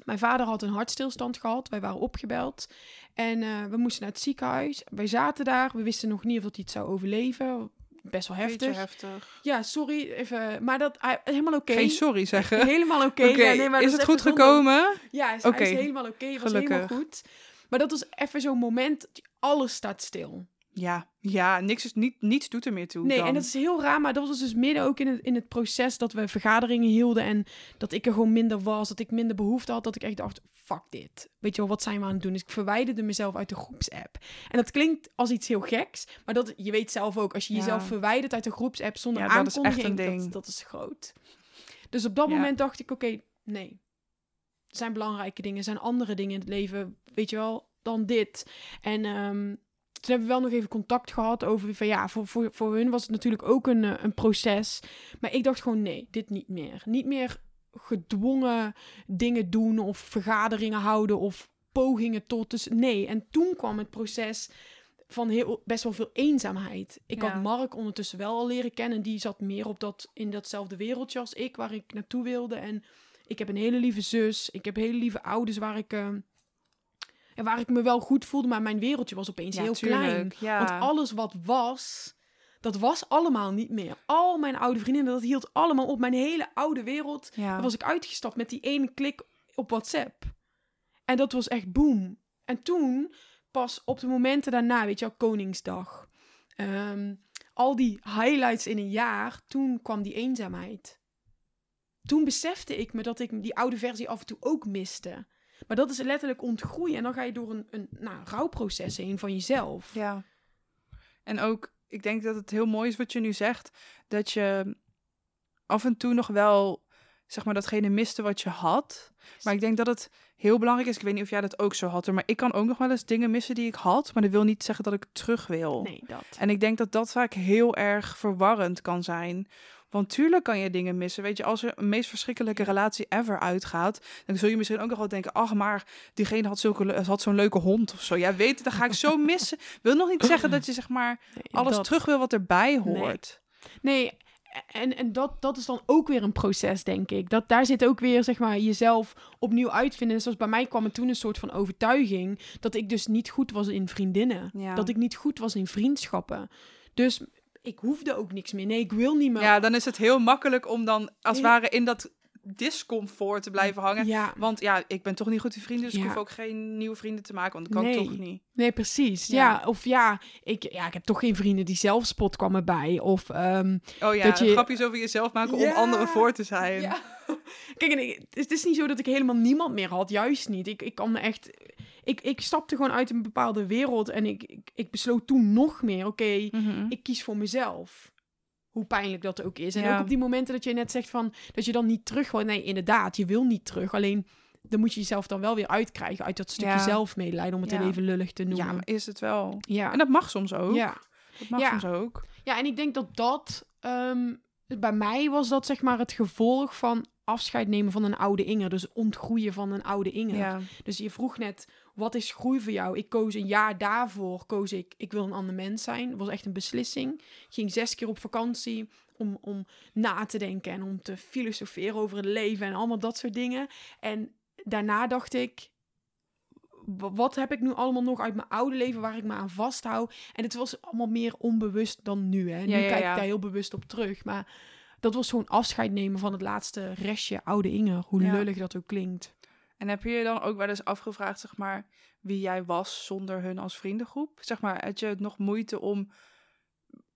mijn vader had een hartstilstand gehad. Wij waren opgebeld en eh, we moesten naar het ziekenhuis. Wij zaten daar. We wisten nog niet of dat hij het zou overleven. Best wel heftig. heftig. Ja, sorry even, maar dat ah, helemaal oké. Geen sorry zeggen. Helemaal oké. Ja, nee, is het goed zonder- gekomen? ja, is, Oké, hij is helemaal oké. Was helemaal gelukkig. goed. Maar dat was even zo'n moment, alles staat stil. Ja, ja niks is, niet, niets doet er meer toe. Nee, dan. en dat is heel raar, maar dat was dus midden ook in het, in het proces dat we vergaderingen hielden en dat ik er gewoon minder was, dat ik minder behoefte had, dat ik echt dacht, fuck dit. Weet je wel, wat zijn we aan het doen? Dus ik verwijderde mezelf uit de groepsapp. En dat klinkt als iets heel geks, maar dat, je weet zelf ook, als je Ja. jezelf verwijdert uit de groepsapp zonder Ja, dat is echt aankondiging, een ding. Dat, dat is groot. Dus op dat Ja. moment dacht ik, oké, nee. Er zijn belangrijke dingen, er zijn andere dingen in het leven, weet je wel, dan dit. En ehm, toen hebben we wel nog even contact gehad over van ja, voor, voor, voor hun was het natuurlijk ook een, eh, een proces. Maar ik dacht gewoon nee, dit niet meer. Niet meer gedwongen dingen doen of vergaderingen houden of pogingen tot. Dus nee. En toen kwam het proces van heel, best wel veel eenzaamheid. Ik Ja. had Mark ondertussen wel al leren kennen. Die zat meer op dat, in datzelfde wereldje als ik, waar ik naartoe wilde. En Ik heb een hele lieve zus. Ik heb hele lieve ouders waar ik, eh, ja, waar ik me wel goed voelde. Maar mijn wereldje was opeens Ja, heel klein. Ja. Want alles wat was, dat was allemaal niet meer. Al mijn oude vriendinnen, dat hield allemaal op. Mijn hele oude wereld, ja. daar was ik uitgestapt met die ene klik op WhatsApp. En dat was echt boom. En toen, pas op de momenten daarna, weet je wel, Koningsdag. ehm, al die highlights in een jaar, toen kwam die eenzaamheid. Toen besefte ik me dat ik die oude versie af en toe ook miste. Maar dat is letterlijk ontgroeien. En dan ga je door een, een nou, rouwproces heen van jezelf. Ja. En ook, ik denk dat het heel mooi is wat je nu zegt. Dat je af en toe nog wel, zeg maar, datgene miste wat je had. Maar ik denk dat het heel belangrijk is. Ik weet niet of jij dat ook zo had. Maar ik kan ook nog wel eens dingen missen die ik had. Maar dat wil niet zeggen dat ik terug wil. Nee, dat. En ik denk dat dat vaak heel erg verwarrend kan zijn. Want tuurlijk kan je dingen missen. Weet je, als er een meest verschrikkelijke relatie ever uitgaat, dan zul je misschien ook nog wel denken: ach, maar diegene had, zulke, had zo'n leuke hond of zo. Ja, weet dan ga ik zo missen. Wil nog niet zeggen dat je zeg maar Nee, alles dat. terug wil wat erbij hoort. Nee, en, en dat, dat is dan ook weer een proces, denk ik. Dat, daar zit ook weer, zeg maar, jezelf opnieuw uitvinden. En zoals bij mij kwam er toen een soort van overtuiging... dat ik dus niet goed was in vriendinnen. Ja. Dat ik niet goed was in vriendschappen. Dus ik hoefde ook niks meer. Nee, ik wil niet meer... Ja, dan is het heel makkelijk om dan als het Ja. ware in dat discomfort te blijven hangen. Ja, Want ja, ik ben toch niet goed in vrienden, dus ik hoef ook geen nieuwe vrienden te maken, want dat kan ik toch niet. nee, precies. Ja. Ja. of ja ik, ja, ik heb toch geen vrienden die zelfspot kwamen bij. Of ehm, Oh ja, Dat je- grapjes over jezelf maken om anderen voor te zijn. Ja. Kijk, en ik- het is, het is niet zo dat ik helemaal niemand meer had. Juist niet. Ik, ik kan me echt... Ik, ik stapte gewoon uit een bepaalde wereld en ik, ik, ik besloot toen nog meer. Oké, Mhm. ik kies voor mezelf. Hoe pijnlijk dat ook is. En Ja. ook op die momenten dat je net zegt van... Dat je dan niet terug wil. Nee, inderdaad, je wil niet terug. Alleen, dan moet je jezelf dan wel weer uitkrijgen uit dat stukje Ja. zelfmedelijden. Om het Ja. even lullig te Ja, noemen. maar is het wel. Ja. En dat mag soms ook. ja. Dat mag Ja. soms ook. Ja, en ik denk dat dat... ehm, bij mij was dat zeg maar het gevolg van afscheid nemen van een oude Inger. Dus ontgroeien van een oude Inger. Ja. Dus je vroeg net, wat is groei voor jou? Ik koos een jaar daarvoor, koos ik, ik wil een ander mens zijn. Dat was echt een beslissing. Ik ging zes keer op vakantie om, om na te denken en om te filosoferen over het leven en allemaal dat soort dingen. En daarna dacht ik, wa- wat heb ik nu allemaal nog uit mijn oude leven waar ik me aan vasthoud? En het was allemaal meer onbewust dan nu. Hè? Nu Ja, ja, kijk ik daar heel bewust op terug. Maar dat was gewoon afscheid nemen van het laatste restje oude Inger. Hoe lullig dat ook klinkt. En heb je je dan ook wel eens afgevraagd, zeg maar, wie jij was zonder hun als vriendengroep? Zeg maar, had je het nog moeite om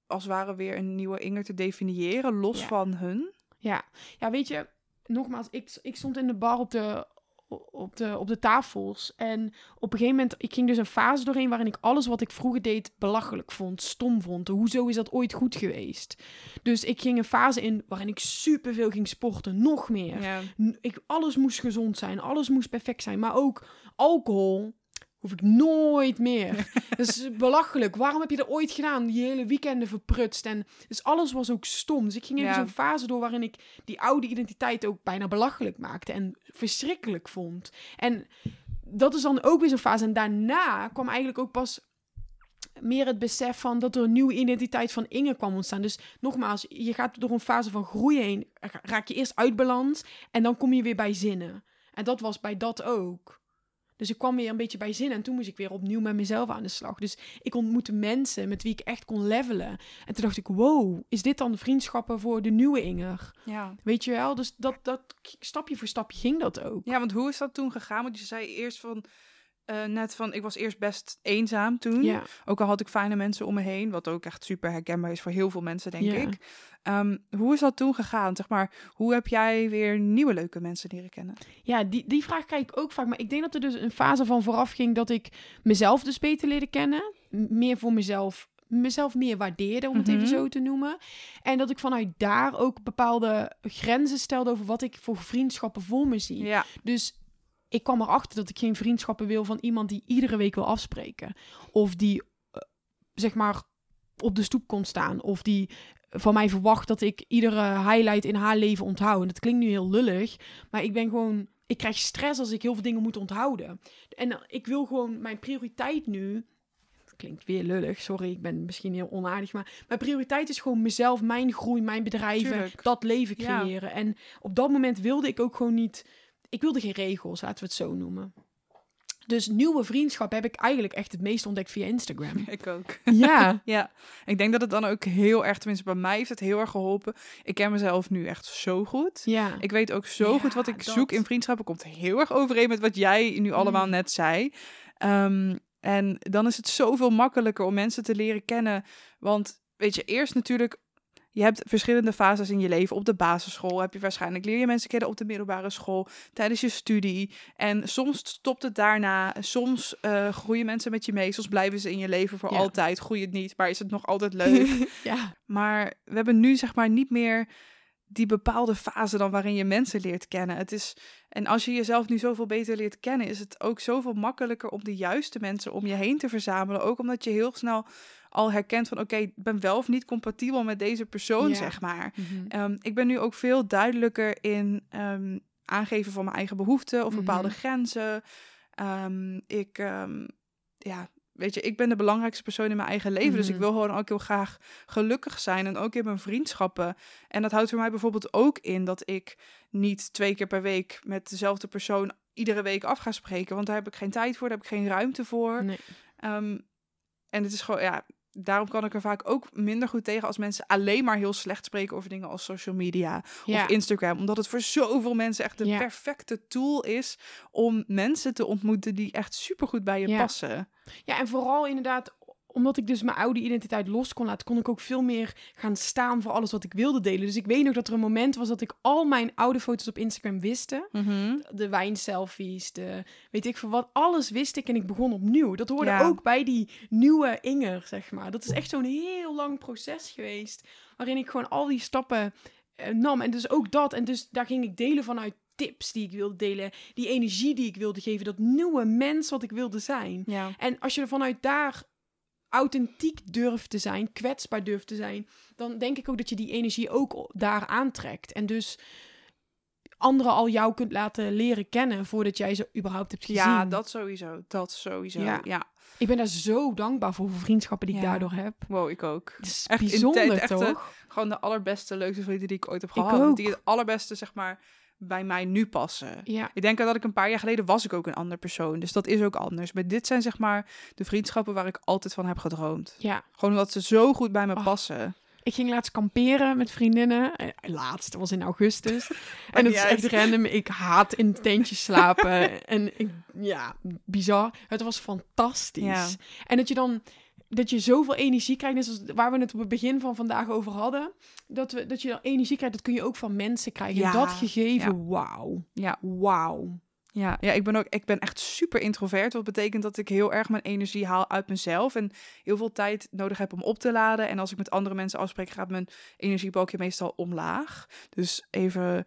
als het ware weer een nieuwe Inger te definiëren, los Ja. van hun? Ja, ja weet je, nogmaals, ik, ik stond in de bar op de, op, de, op de tafels. En op een gegeven moment, ik ging dus een fase doorheen waarin ik alles wat ik vroeger deed belachelijk vond, stom vond. Hoezo is dat ooit goed geweest? Dus ik ging een fase in waarin ik superveel ging sporten, nog meer. Ja. Ik, alles moest gezond zijn, alles moest perfect zijn. Maar ook alcohol hoef ik nooit meer. dat is belachelijk. Waarom heb je dat ooit gedaan? Die hele weekenden verprutst. En dus alles was ook stom. Dus ik ging even Ja. zo'n fase door waarin ik die oude identiteit ook bijna belachelijk maakte. En verschrikkelijk vond. En dat is dan ook weer zo'n fase. En daarna kwam eigenlijk ook pas meer het besef van dat er een nieuwe identiteit van Inge kwam ontstaan. Dus nogmaals, je gaat door een fase van groei heen. Raak je eerst uit balans en dan kom je weer bij zinnen. En dat was bij dat ook. Dus ik kwam weer een beetje bij zinnen en toen moest ik weer opnieuw met mezelf aan de slag. Dus ik ontmoette mensen met wie ik echt kon levelen. En toen dacht ik, wow, is dit dan vriendschappen voor de nieuwe Inger? Ja. Weet je wel? Dus dat, dat stapje voor stapje ging dat ook. ja, want hoe is dat toen gegaan? Want je zei eerst van, eh, net van, ik was eerst best eenzaam toen. Ja. Ook al had ik fijne mensen om me heen, wat ook echt super herkenbaar is voor heel veel mensen, denk Ja. ik. Ehm, hoe is dat toen gegaan? Zeg maar, hoe heb jij weer nieuwe leuke mensen leren kennen? Ja, die, die vraag krijg ik ook vaak. Maar ik denk dat er dus een fase van vooraf ging dat ik mezelf dus beter leerde kennen. Meer voor mezelf, mezelf meer waardeerde, om het Mhm. even zo te noemen. En dat ik vanuit daar ook bepaalde grenzen stelde over wat ik voor vriendschappen voor me zie. Ja, Dus ik kwam erachter dat ik geen vriendschappen wil van iemand die iedere week wil afspreken. Of die, eh, zeg maar, op de stoep kon staan. Of die van mij verwacht dat ik iedere highlight in haar leven onthoud. En dat klinkt nu heel lullig, maar ik ben gewoon... Ik krijg stress als ik heel veel dingen moet onthouden. En ik wil gewoon mijn prioriteit nu... klinkt weer lullig, sorry, ik ben misschien heel onaardig, maar mijn prioriteit is gewoon mezelf, mijn groei, mijn bedrijven, Tuurlijk. dat leven Ja. creëren. En op dat moment wilde ik ook gewoon niet, ik wilde geen regels, laten we het zo noemen. Dus nieuwe vriendschap heb ik eigenlijk echt het meest ontdekt via Instagram. Ik ook. ja. Ja, ik denk dat het dan ook heel erg, tenminste bij mij heeft het heel erg geholpen. Ik ken mezelf nu echt zo goed. Ja. Ik weet ook zo Ja, goed wat ik dat. zoek in vriendschappen. Komt heel erg overeen met wat jij nu allemaal Mm. net zei. Ehm, en dan is het zoveel makkelijker om mensen te leren kennen. Want weet je, eerst natuurlijk, je hebt verschillende fases in je leven. Op de basisschool heb je waarschijnlijk, leer je mensen kennen op de middelbare school, tijdens je studie. En soms stopt het daarna. Soms eh, groeien mensen met je mee. Soms blijven ze in je leven voor Ja. altijd. Groeit het niet, maar is het nog altijd leuk. ja. Maar we hebben nu zeg maar niet meer die bepaalde fase dan waarin je mensen leert kennen. Het is, en als je jezelf nu zoveel beter leert kennen, is het ook zoveel makkelijker om de juiste mensen om je heen te verzamelen. Ook omdat je heel snel al herkent van oké, ik ben wel of niet compatibel met deze persoon, Ja. zeg maar. Mhm. Ehm, ik ben nu ook veel duidelijker in ehm, aangeven van mijn eigen behoeften of bepaalde Mhm. grenzen. Ehm, ik, ja, weet je, ik ben de belangrijkste persoon in mijn eigen leven. Dus ik Mhm. wil gewoon ook heel graag gelukkig zijn en ook in mijn vriendschappen. En dat houdt voor mij bijvoorbeeld ook in dat ik niet twee keer per week met dezelfde persoon iedere week af ga spreken. Want daar heb ik geen tijd voor, daar heb ik geen ruimte voor. Nee. En het is gewoon, ja, daarom kan ik er vaak ook minder goed tegen als mensen alleen maar heel slecht spreken over dingen als social media Ja. of Instagram. Omdat het voor zoveel mensen echt de Ja. perfecte tool is om mensen te ontmoeten die echt supergoed bij je Ja. passen. Ja, en vooral inderdaad, omdat ik dus mijn oude identiteit los kon laten, kon ik ook veel meer gaan staan voor alles wat ik wilde delen. Dus ik weet nog dat er een moment was dat ik al mijn oude foto's op Instagram wiste. De wijnselfies, de weet ik veel wat. Alles wist ik en ik begon opnieuw. Dat hoorde Ja. ook bij die nieuwe Inger, zeg maar. Dat is echt zo'n heel lang proces geweest. Waarin ik gewoon al die stappen eh, nam. En dus ook dat. En dus daar ging ik delen vanuit tips die ik wilde delen. Die energie die ik wilde geven. Dat nieuwe mens wat ik wilde zijn. Ja. En als je er vanuit daar authentiek durft te zijn, kwetsbaar durft te zijn, dan denk ik ook dat je die energie ook daar aantrekt. En dus anderen al jou kunt laten leren kennen voordat jij ze überhaupt hebt gezien. ja, dat sowieso. Dat sowieso. Ja. Ja. Ik ben daar zo dankbaar voor, voor vriendschappen die ik daardoor heb. Wow, ik ook. Het is Echt bijzonder, echt, hè? toch? Gewoon de allerbeste, leukste vrienden die ik ooit heb gehad. Die het allerbeste, zeg maar, bij mij nu passen. Ja, Ik denk dat ik een paar jaar geleden was ik ook een ander persoon. Dus dat is ook anders. Maar dit zijn zeg maar de vriendschappen waar ik altijd van heb gedroomd. ja. Gewoon omdat ze zo goed bij me Oh. passen. Ik ging laatst kamperen met vriendinnen. Eh, Laatst, dat was in augustus. en het is echt random. Ik haat in tentjes slapen. en ik, ja, bizar. Het was fantastisch. Ja. En dat je dan, dat je zoveel energie krijgt. Net zoals waar we het op het begin van vandaag over hadden. Dat, we, dat je dan energie krijgt, dat kun je ook van mensen krijgen. Ja, dat gegeven, wauw. Ja. Wauw. Ja, ja ik, ben ook, ik ben echt super introvert. Wat betekent dat ik heel erg mijn energie haal uit mezelf. En heel veel tijd nodig heb om op te laden. En als ik met andere mensen afspreek, gaat mijn energiebalkje meestal omlaag. Dus even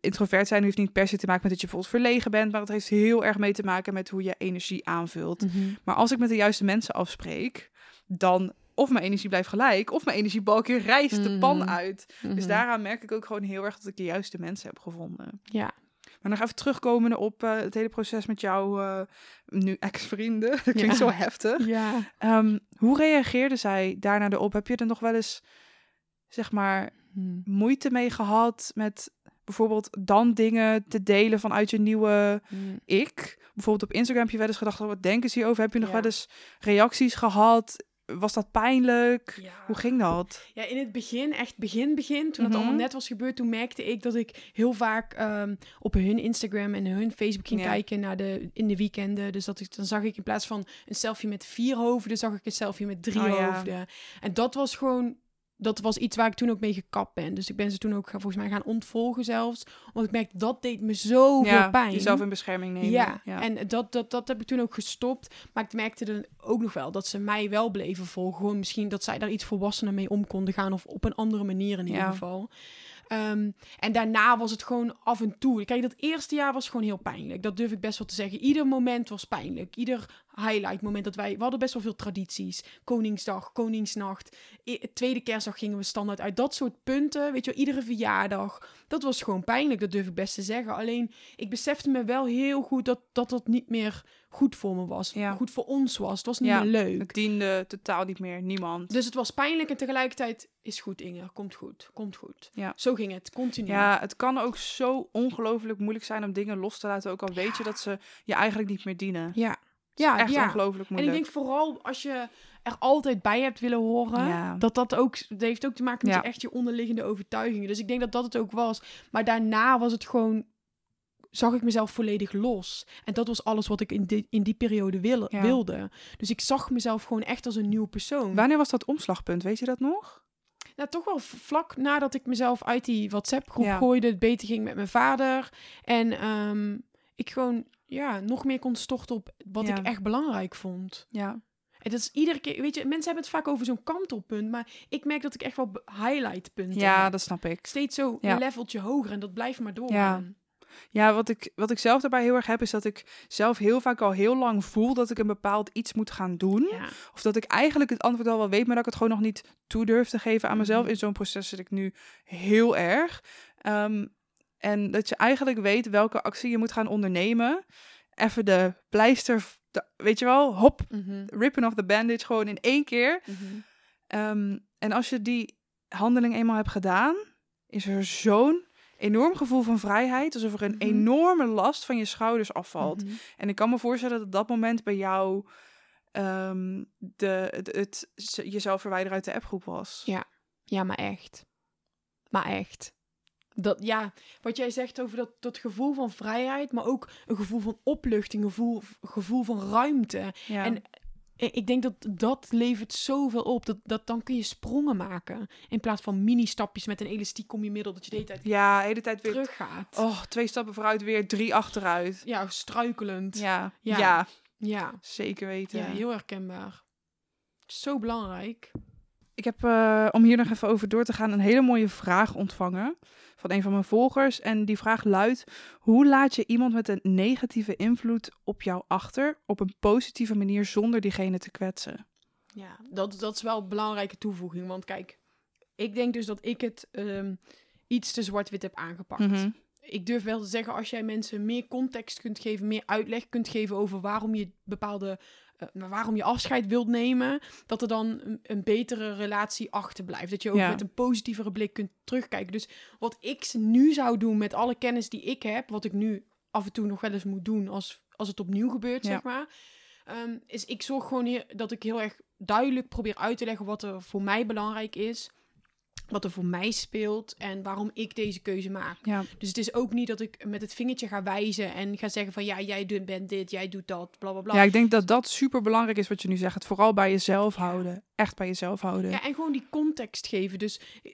introvert zijn heeft niet per se te maken met dat je bijvoorbeeld verlegen bent. Maar het heeft heel erg mee te maken met hoe je energie aanvult. Maar als ik met de juiste mensen afspreek, dan of mijn energie blijft gelijk, of mijn energiebalkje rijst de pan Mhm. uit. Dus Mhm. daaraan merk ik ook gewoon heel erg dat ik de juiste mensen heb gevonden. Ja. Maar nog even terugkomen op eh, het hele proces met jouw eh, nu ex-vrienden. Dat klinkt Ja. zo heftig. Ja. Ehm, hoe reageerde zij daarna erop? Heb je er nog wel eens, zeg maar, Hm. moeite mee gehad met bijvoorbeeld dan dingen te delen vanuit je nieuwe ik? Bijvoorbeeld op Instagram heb je wel eens gedacht, oh, wat denken ze hierover? Heb je nog Ja. wel eens reacties gehad? Was dat pijnlijk? Ja. Hoe ging dat? Ja, in het begin, echt begin, begin, toen het Mhm. allemaal net was gebeurd, toen merkte ik dat ik heel vaak ehm, op hun Instagram en hun Facebook ging Ja. kijken naar de, in de weekenden. Dus dat ik, dan zag ik in plaats van een selfie met vier hoofden, zag ik een selfie met drie Oh, hoofden. En dat was gewoon, dat was iets waar ik toen ook mee gekapt ben. Dus ik ben ze toen ook volgens mij gaan ontvolgen zelfs. Want ik merkte, dat deed me zoveel pijn. jezelf in bescherming nemen. Ja, en dat, dat, dat heb ik toen ook gestopt. Maar ik merkte dan ook nog wel dat ze mij wel bleven volgen. Gewoon misschien dat zij daar iets volwassener mee om konden gaan. Of op een andere manier in ieder Ja. geval. Ehm, en daarna was het gewoon af en toe. Kijk, dat eerste jaar was gewoon heel pijnlijk. Dat durf ik best wel te zeggen. Ieder moment was pijnlijk. Ieder highlight moment dat wij... We hadden best wel veel tradities. Koningsdag, Koningsnacht. I- tweede kerstdag gingen we standaard uit. Dat soort punten, weet je wel, iedere verjaardag. Dat was gewoon pijnlijk, dat durf ik best te zeggen. Alleen, ik besefte me wel heel goed dat dat, dat niet meer goed voor me was. Ja. Goed voor ons was. Het was niet Ja, meer leuk. Het diende totaal niet meer. Niemand. Dus het was pijnlijk en tegelijkertijd is goed, Inge. Komt goed, komt goed. Ja. Zo ging het, continu. Ja, het kan ook zo ongelooflijk moeilijk zijn om dingen los te laten. Ook al weet je dat ze je eigenlijk niet meer dienen. ja. Ja, Echt ja. ongelooflijk En ik moeilijk. denk vooral als je er altijd bij hebt willen horen, Ja. dat dat ook, dat heeft ook te maken met je, echt je onderliggende overtuigingen. Dus ik denk dat dat het ook was. Maar daarna was het gewoon, zag ik mezelf volledig los. En dat was alles wat ik in die, in die periode wil, Ja. wilde. Dus ik zag mezelf gewoon echt als een nieuwe persoon. Wanneer was dat omslagpunt? Weet je dat nog? Nou, toch wel vlak nadat ik mezelf uit die WhatsApp-groep Ja. gooide, het beter ging met mijn vader. En ehm, ik gewoon ja, nog meer kon storten op wat Ja. ik echt belangrijk vond. Ja. En dat is iedere keer, weet je, mensen hebben het vaak over zo'n kantelpunt, maar ik merk dat ik echt wel highlightpunten Ja, heb. dat snap ik. Steeds zo Ja. een leveltje hoger en dat blijft maar doorgaan. Ja, wat ik, wat ik zelf daarbij heel erg heb, is dat ik zelf heel vaak al heel lang voel dat ik een bepaald iets moet gaan doen. Ja. Of dat ik eigenlijk het antwoord al wel weet, maar dat ik het gewoon nog niet toe durf te geven aan mezelf. Mhm. In zo'n proces zit ik nu heel erg. Ehm, en dat je eigenlijk weet welke actie je moet gaan ondernemen. Even de pleister, weet je wel, hop, Mhm, ripping off the bandage gewoon in één keer. mhm. Ehm, en als je die handeling eenmaal hebt gedaan, is er zo'n enorm gevoel van vrijheid. Alsof er een Mhm. enorme last van je schouders afvalt. En ik kan me voorstellen dat dat moment bij jou ehm, de, het, jezelf verwijderen uit de appgroep was. Ja. Ja, maar echt. Maar echt. Dat, ja, wat jij zegt over dat, dat gevoel van vrijheid, maar ook een gevoel van opluchting, een gevoel, gevoel van ruimte. Ja. En I- Ik denk dat dat levert zoveel op. Dat, dat dan kun je sprongen maken. In plaats van mini-stapjes met een elastiek om je middel. Dat je de hele tijd ja, de hele tijd weer. teruggaat. Oh, twee stappen vooruit, weer drie achteruit. Ja, struikelend. Ja, Ja, Ja. ja. ja. zeker weten. heel herkenbaar. Zo belangrijk. Ik heb, eh, om hier nog even over door te gaan, een hele mooie vraag ontvangen van een van mijn volgers. En die vraag luidt: Hoe laat je iemand met een negatieve invloed op jou achter op een positieve manier zonder diegene te kwetsen? Ja, dat, dat is wel een belangrijke toevoeging. Want kijk, ik denk dus dat ik het ehm, iets te zwart-wit heb aangepakt. Mhm. Ik durf wel te zeggen, als jij mensen meer context kunt geven, meer uitleg kunt geven over waarom je bepaalde, eh, waarom je afscheid wilt nemen, dat er dan een, een betere relatie achterblijft. Dat je ook Ja. met een positievere blik kunt terugkijken. Dus wat ik nu zou doen met alle kennis die ik heb, wat ik nu af en toe nog wel eens moet doen als, als het opnieuw gebeurt, Ja. zeg maar. ehm, is ik zorg gewoon heel, dat ik heel erg duidelijk probeer uit te leggen wat er voor mij belangrijk is. Wat er voor mij speelt en waarom ik deze keuze maak. Ja. Dus het is ook niet dat ik met het vingertje ga wijzen en ga zeggen van ja, jij doet- bent dit, jij doet dat, bla bla bla. ja, ik denk dat dat super belangrijk is wat je nu zegt. Het vooral bij jezelf houden. Echt bij jezelf houden. Ja, en gewoon die context geven. Dus eh,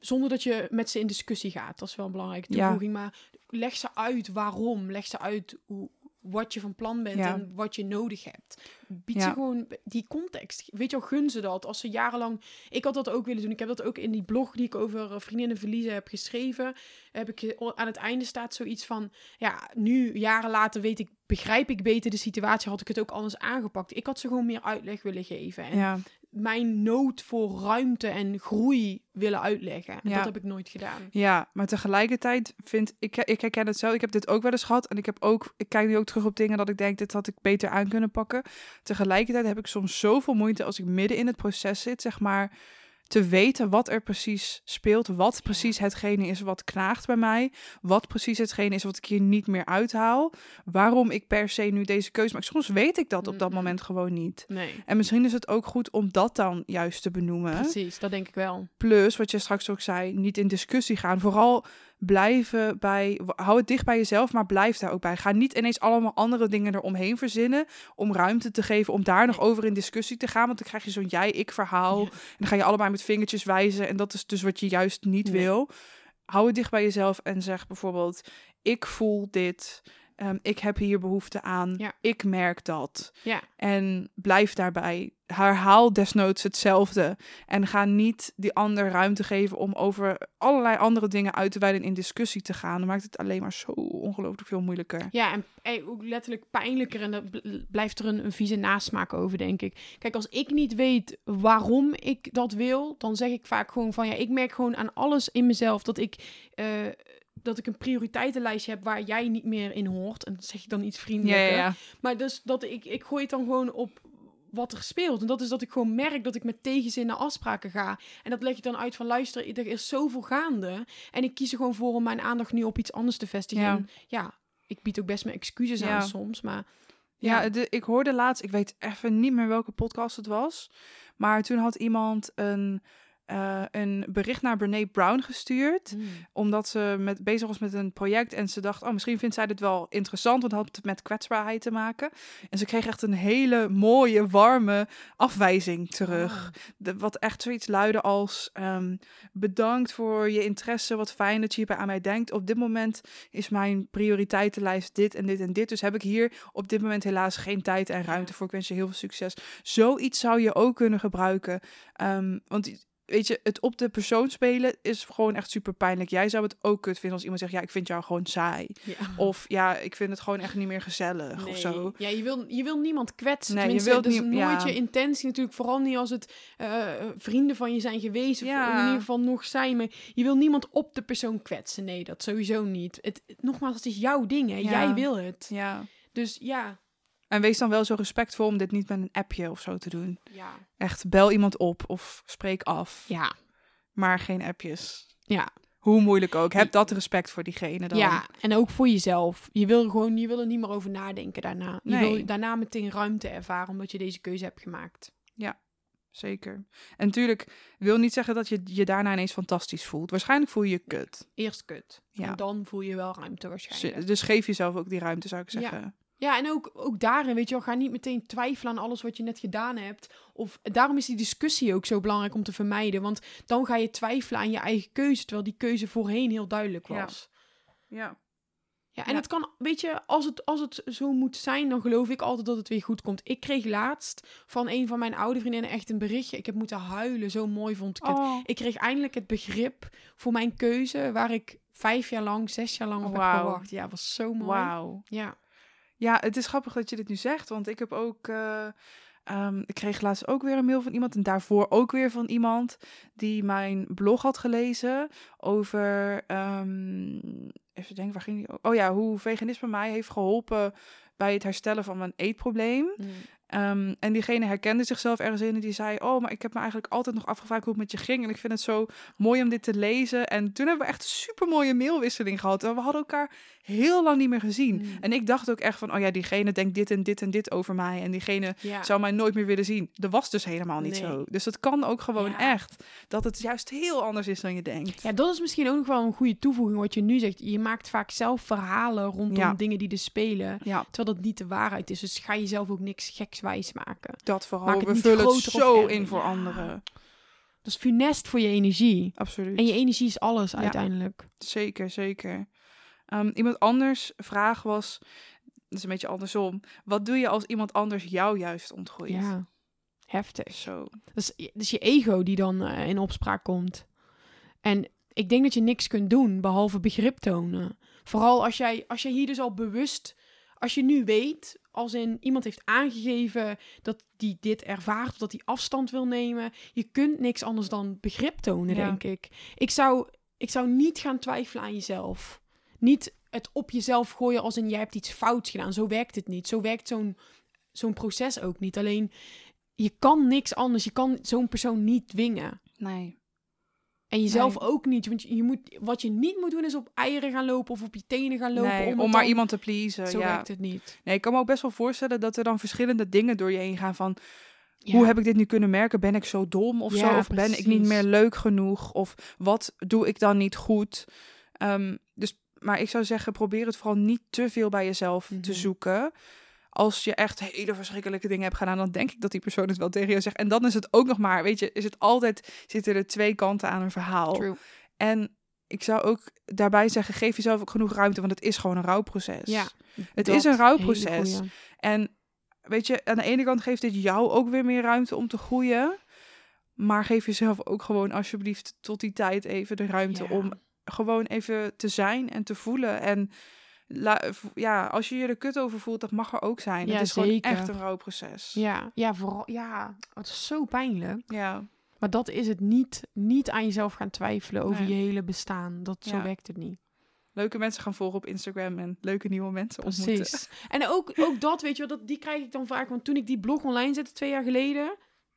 zonder dat je met ze in discussie gaat. Dat is wel een belangrijke Ja. toevoeging. Maar leg ze uit waarom. Leg ze uit hoe, wat je van plan bent Ja. en wat je nodig hebt. Bied ze gewoon die context. Weet je wel, gun ze dat. Als ze jarenlang... Ik had dat ook willen doen. Ik heb dat ook in die blog die ik over eh, vriendinnen verliezen heb geschreven. Heb ik eh, aan het einde staat zoiets van... Ja, nu, jaren later, weet ik, begrijp ik beter de situatie. Had ik het ook anders aangepakt. Ik had ze gewoon meer uitleg willen geven. En Ja. Mijn nood voor ruimte en groei willen uitleggen. En Ja. dat heb ik nooit gedaan. Ja, maar tegelijkertijd vind ik, ik herken het zelf. Ik heb dit ook wel eens gehad. En ik heb ook, ik kijk nu ook terug op dingen dat ik denk, dit had ik beter aan kunnen pakken. Tegelijkertijd heb ik soms zoveel moeite als ik midden in het proces zit, zeg maar, te weten wat er precies speelt. Wat precies hetgene is wat knaagt bij mij. Wat precies hetgene is wat ik hier niet meer uithaal. Waarom ik per se nu deze keuze maak. Soms weet ik dat op dat moment gewoon niet. Nee. En misschien is het ook goed om dat dan juist te benoemen. Precies, dat denk ik wel. Plus, wat je straks ook zei, niet in discussie gaan. Vooral blijven bij, hou het dicht bij jezelf, maar blijf daar ook bij. Ga niet ineens allemaal andere dingen eromheen verzinnen om ruimte te geven om daar nog over in discussie te gaan. Want dan krijg je zo'n jij-ik verhaal. Ja. En dan ga je allebei met vingertjes wijzen. En dat is dus wat je juist niet Nee. wil. Hou het dicht bij jezelf en zeg bijvoorbeeld, ik voel dit. Ehm, ik heb hier behoefte aan. Ja. Ik merk dat. Ja. En blijf daarbij. Herhaal desnoods hetzelfde. En ga niet die ander ruimte geven om over allerlei andere dingen uit te wijden en in discussie te gaan. Dan maakt het alleen maar zo ongelooflijk veel moeilijker. Ja, en eh, ook letterlijk pijnlijker. En dan bl- blijft er een, een vieze nasmaak over, denk ik. Kijk, als ik niet weet waarom ik dat wil, dan zeg ik vaak gewoon van ja, ik merk gewoon aan alles in mezelf dat ik. eh, dat ik een prioriteitenlijstje heb waar jij niet meer in hoort. En dat zeg ik dan iets vriendelijker. ja, ja. Maar dus dat ik, ik gooi het dan gewoon op wat er speelt. En dat is dat ik gewoon merk dat ik met tegenzin naar afspraken ga. En dat leg ik dan uit van luister, er is zoveel gaande. En ik kies er gewoon voor om mijn aandacht nu op iets anders te vestigen. Ja. En ja, ik bied ook best mijn excuses aan soms. Maar Ja, ja, de, ik hoorde laatst, ik weet even niet meer welke podcast het was. Maar toen had iemand een, eh, een bericht naar Brene Brown gestuurd. Mm. Omdat ze met, bezig was met een project. En ze dacht, oh, misschien vindt zij dit wel interessant. Want het had met kwetsbaarheid te maken. En ze kreeg echt een hele mooie, warme afwijzing terug. De, wat echt zoiets luidde als... ehm, bedankt voor je interesse. Wat fijn dat je hierbij aan mij denkt. Op dit moment is mijn prioriteitenlijst dit en dit en dit. Dus heb ik hier op dit moment helaas geen tijd en ruimte voor. Ik wens je heel veel succes. Zoiets zou je ook kunnen gebruiken. Ehm, want weet je, het op de persoon spelen is gewoon echt super pijnlijk. Jij zou het ook kut vinden als iemand zegt... ja, ik vind jou gewoon saai. Ja. Of ja, ik vind het gewoon echt niet meer gezellig of zo. Ja, je wil, je wil niemand kwetsen. Nee, je Tenminste, wilt dat is nooit ja. je intentie natuurlijk. Vooral niet als het eh, vrienden van je zijn geweest. Of Ja. in ieder geval nog zijn. Maar je wil niemand op de persoon kwetsen. Nee, dat sowieso niet. Het, nogmaals, het is jouw ding. Hè? Jij wil het. Ja. Dus ja. En wees dan wel zo respectvol om dit niet met een appje of zo te doen. Ja. Echt, bel iemand op of spreek af. Ja. Maar geen appjes. Ja. Hoe moeilijk ook. Heb dat respect voor diegene dan. ja, en ook voor jezelf. Je wil, gewoon, je wil er niet meer over nadenken daarna. Je Nee. wil daarna meteen ruimte ervaren omdat je deze keuze hebt gemaakt. Zeker. En natuurlijk wil niet zeggen dat je je daarna ineens fantastisch voelt. Waarschijnlijk voel je je kut. Eerst kut. Ja. En dan voel je wel ruimte waarschijnlijk. Dus geef jezelf ook die ruimte, zou ik Ja. zeggen. Ja, en ook, ook daarin, weet je wel, ga niet meteen twijfelen aan alles wat je net gedaan hebt. Of daarom is die discussie ook zo belangrijk om te vermijden. Want dan ga je twijfelen aan je eigen keuze, terwijl die keuze voorheen heel duidelijk Ja. was. Ja. Ja, en Ja. het kan, weet je, als het, als het zo moet zijn, dan geloof ik altijd dat het weer goed komt. Ik kreeg laatst van een van mijn oude vriendinnen echt een berichtje. Ik heb moeten huilen, zo mooi vond ik het. Oh. Ik kreeg eindelijk het begrip voor mijn keuze, waar ik vijf jaar lang, zes jaar lang op heb Wauw. gewacht. Ja, was zo mooi. Wauw. Ja. Ja, het is grappig dat je dit nu zegt, want ik heb ook. eh, ehm, ik kreeg laatst ook weer een mail van iemand en daarvoor ook weer van iemand die mijn blog had gelezen over. ehm, even denken, waar ging die? Oh ja, hoe veganisme mij heeft geholpen bij het herstellen van mijn eetprobleem. Mm. Ehm, en diegene herkende zichzelf ergens in en die zei: Oh, maar ik heb me eigenlijk altijd nog afgevraagd hoe het met je ging. En ik vind het zo mooi om dit te lezen. En toen hebben we echt een super mooie mailwisseling gehad. En we hadden elkaar heel lang niet meer gezien. Mm. En ik dacht ook echt van: Oh ja, diegene denkt dit en dit en dit over mij. En diegene Ja. zou mij nooit meer willen zien. Dat was dus helemaal niet Nee. zo. Dus het kan ook gewoon Ja. echt dat het juist heel anders is dan je denkt. Ja, dat is misschien ook nog wel een goede toevoeging wat je nu zegt. Je maakt vaak zelf verhalen rondom Ja. dingen die er spelen. Terwijl dat niet de waarheid is. Dus ga jezelf ook niks geks wijs maken. dat vooral. We vullen het zo in voor anderen. Dat is funest voor je energie. Absoluut. En je energie is alles Ja. uiteindelijk. Zeker, zeker. Ehm, iemand anders vraag was, dat is een beetje andersom. Wat doe je als iemand anders jou juist ontgooit? Ja, heftig. Zo. Dat is, dat is je ego die dan eh, in opspraak komt. En ik denk dat je niks kunt doen behalve begrip tonen. Vooral als jij, als jij hier dus al bewust, als je nu weet, als in iemand heeft aangegeven dat die dit ervaart, of dat hij afstand wil nemen, je kunt niks anders dan begrip tonen, Ja. denk ik. Ik zou, ik zou niet gaan twijfelen aan jezelf. Niet het op jezelf gooien als in jij hebt iets fouts gedaan. Zo werkt het niet. Zo werkt zo'n zo'n proces ook niet. Alleen je kan niks anders. Je kan zo'n persoon niet dwingen. Nee. En jezelf Nee. ook niet. Want je moet, wat je niet moet doen is op eieren gaan lopen of op je tenen gaan lopen. nee om, maar dan- iemand te pleasen. Zo ja. werkt het niet. Nee, ik kan me ook best wel voorstellen dat er dan verschillende dingen door je heen gaan van... Ja. Hoe heb ik dit nu kunnen merken? Ben ik zo dom of Ja, zo? Of ben ik niet meer leuk genoeg? Of wat doe ik dan niet goed? Ehm, dus, maar ik zou zeggen, probeer het vooral niet te veel bij jezelf Mhm. te zoeken. Als je echt hele verschrikkelijke dingen hebt gedaan, dan denk ik dat die persoon het wel tegen je zegt. En dan is het ook nog maar, weet je, is het altijd, zitten er twee kanten aan een verhaal. True. En ik zou ook daarbij zeggen, geef jezelf ook genoeg ruimte, want het is gewoon een rouwproces. Ja, Het is een rouwproces. En weet je, aan de ene kant geeft dit jou ook weer meer ruimte om te groeien. Maar geef jezelf ook gewoon alsjeblieft tot die tijd even de ruimte Ja. om gewoon even te zijn en te voelen. En la- ja, als je je er kut over voelt, dat mag er ook zijn. Ja, het is gewoon echt een rouwproces. Ja, ja, vooral, ja, het is zo pijnlijk. Ja, Maar dat is het niet, niet aan jezelf gaan twijfelen over Nee. je hele bestaan. Dat, zo werkt het niet. leuke mensen gaan volgen op Instagram en leuke nieuwe mensen ontmoeten. Precies. En ook, ook dat, weet je wel, dat, die krijg ik dan vaak. Want toen ik die blog online zette twee jaar geleden,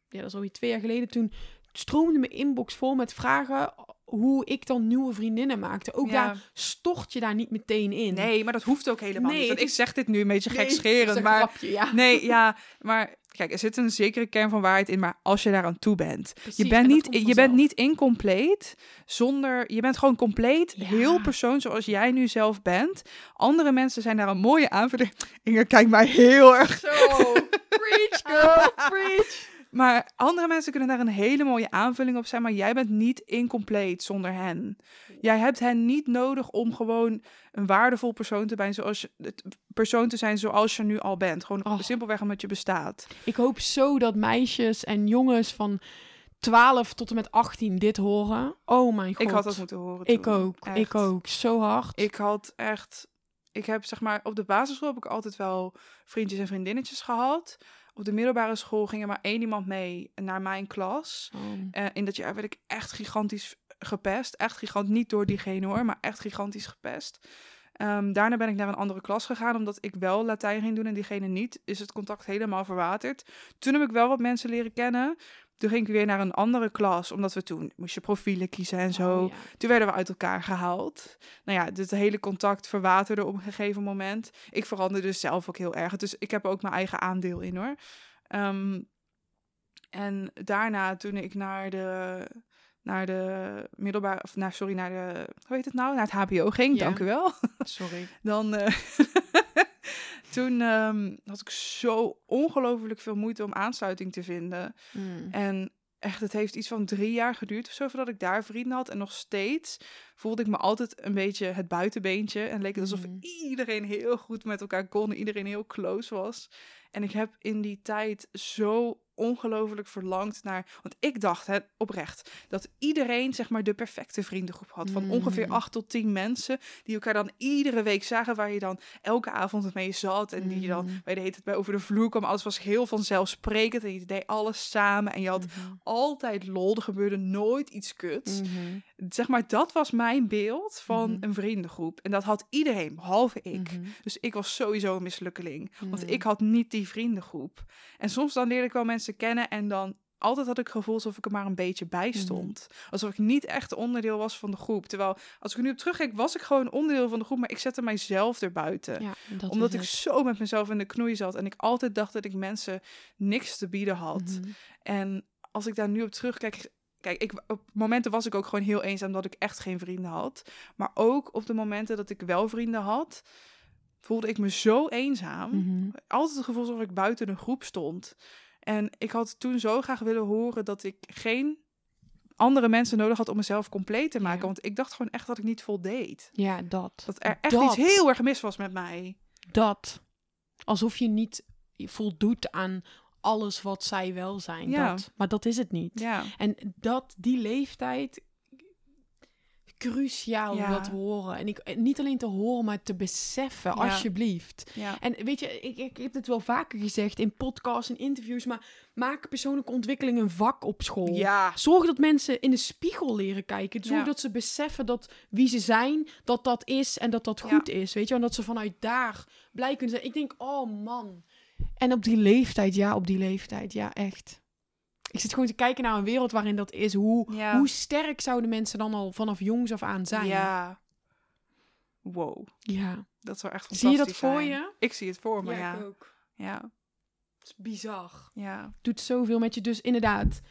ja, dat is alweer twee jaar geleden, toen stroomde mijn inbox vol met vragen hoe ik dan nieuwe vriendinnen maakte. Ook Ja. daar stort je daar niet meteen in. Nee, maar dat hoeft ook helemaal Nee, niet. Want ik zeg dit nu een beetje Nee, gekscherend, een maar... grapje, ja. Nee, ja, maar kijk, er zit een zekere kern van waarheid in, maar als je daaraan toe bent. Precies, je en bent, niet, je bent niet incompleet zonder... Je bent gewoon compleet, Ja. heel persoon zoals jij nu zelf bent. Andere mensen zijn daar een mooie aanvulling... Inge, kijk mij heel erg... Zo, preach girl, preach. Maar andere mensen kunnen daar een hele mooie aanvulling op zijn, maar jij bent niet incompleet zonder hen. Jij hebt hen niet nodig om gewoon een waardevol persoon te zijn zoals je, persoon te zijn zoals je nu al bent. Gewoon Oh. simpelweg omdat je bestaat. Ik hoop zo dat meisjes en jongens van 12 tot en met 18 dit horen. Oh mijn god. Ik had dat moeten horen. Ik toen. ook, Echt. ik ook. Zo hard. Ik had echt. Ik heb zeg maar op de basisschool heb ik altijd wel vriendjes en vriendinnetjes gehad. Op de middelbare school ging er maar één iemand mee naar mijn klas. Oh. Eh, in dat jaar werd ik echt gigantisch gepest. Echt gigant, niet door diegene hoor, maar echt gigantisch gepest. Ehm, daarna ben ik naar een andere klas gegaan, omdat ik wel Latijn ging doen en diegene niet. Is het contact helemaal verwaterd. Toen heb ik wel wat mensen leren kennen. Toen ging ik weer naar een andere klas, omdat we toen moest je profielen kiezen en zo. Oh, ja. Toen werden we uit elkaar gehaald. Nou ja, dus het hele contact verwaterde op een gegeven moment. Ik veranderde dus zelf ook heel erg. Dus ik heb ook mijn eigen aandeel in hoor. Ehm, en daarna, toen ik naar de, naar de middelbare, of naar, sorry, naar de, hoe heet het nou? Naar het HBO ging, dank u wel. Sorry. Dan, eh, toen ehm, had ik zo ongelooflijk veel moeite om aansluiting te vinden. Mm. En echt, het heeft iets van drie jaar geduurd of zo voordat ik daar vrienden had. En nog steeds voelde ik me altijd een beetje het buitenbeentje. En leek het alsof Mhm. iedereen heel goed met elkaar kon en iedereen heel close was. En ik heb in die tijd zo ongelooflijk verlangd naar... Want ik dacht hè, oprecht dat iedereen zeg maar de perfecte vriendengroep had. Van ongeveer Mm. acht tot tien mensen die elkaar dan iedere week zagen... waar je dan elke avond mee zat. En die je dan bij de heet het bij over de vloer kwam. Alles was heel vanzelfsprekend en je deed alles samen. En je had Mhm. altijd lol. Er gebeurde nooit iets kuts. Mhm. Zeg maar, dat was mijn beeld van Mhm. een vriendengroep. En dat had iedereen, behalve ik. Mhm. Dus ik was sowieso een mislukkeling. Want Mhm. ik had niet die vriendengroep. En soms dan leerde ik wel mensen kennen en dan... Altijd had ik het gevoel alsof ik er maar een beetje bij stond. Alsof ik niet echt onderdeel was van de groep. Terwijl, als ik er nu op terugkijk, was ik gewoon onderdeel van de groep. Maar ik zette mijzelf erbuiten Ja, omdat ik het. zo met mezelf in de knoei zat. En ik altijd dacht dat ik mensen niks te bieden had. En als ik daar nu op terugkijk. Kijk, ik, op momenten was ik ook gewoon heel eenzaam dat ik echt geen vrienden had. Maar ook op de momenten dat ik wel vrienden had, voelde ik me zo eenzaam. Mhm. Altijd het gevoel alsof ik buiten een groep stond. En ik had toen zo graag willen horen dat ik geen andere mensen nodig had om mezelf compleet te maken. Ja. Want ik dacht gewoon echt dat ik niet voldeed. Ja, dat. Dat er echt Dat. iets heel erg mis was met mij. Dat. Alsof je niet voldoet aan alles wat zij wel zijn. Ja. Dat. Maar dat is het niet. Ja. En dat, die leeftijd, cruciaal Ja. om dat te horen. En ik, en niet alleen te horen, maar te beseffen, Ja. alsjeblieft. ja. En weet je, ik, ik heb het wel vaker gezegd in podcasts en interviews, maar maak persoonlijke ontwikkeling een vak op school. Ja. Zorg dat mensen in de spiegel leren kijken. Zorg dat ze beseffen dat wie ze zijn, dat dat is en dat dat goed is. Weet je, en dat ze vanuit daar blij kunnen zijn. Ik denk, oh man. En op die leeftijd, ja, op die leeftijd, ja, echt. Ik zit gewoon te kijken naar een wereld waarin dat is. Hoe, Ja. hoe sterk zouden mensen dan al vanaf jongs af aan zijn? Ja. Wow. ja. Dat zou echt Zie je dat fantastisch voor je? Ik zie het voor me, Ja, ja. ik ook. Ja. Het is bizar. Ja. doet zoveel met je. Dus inderdaad,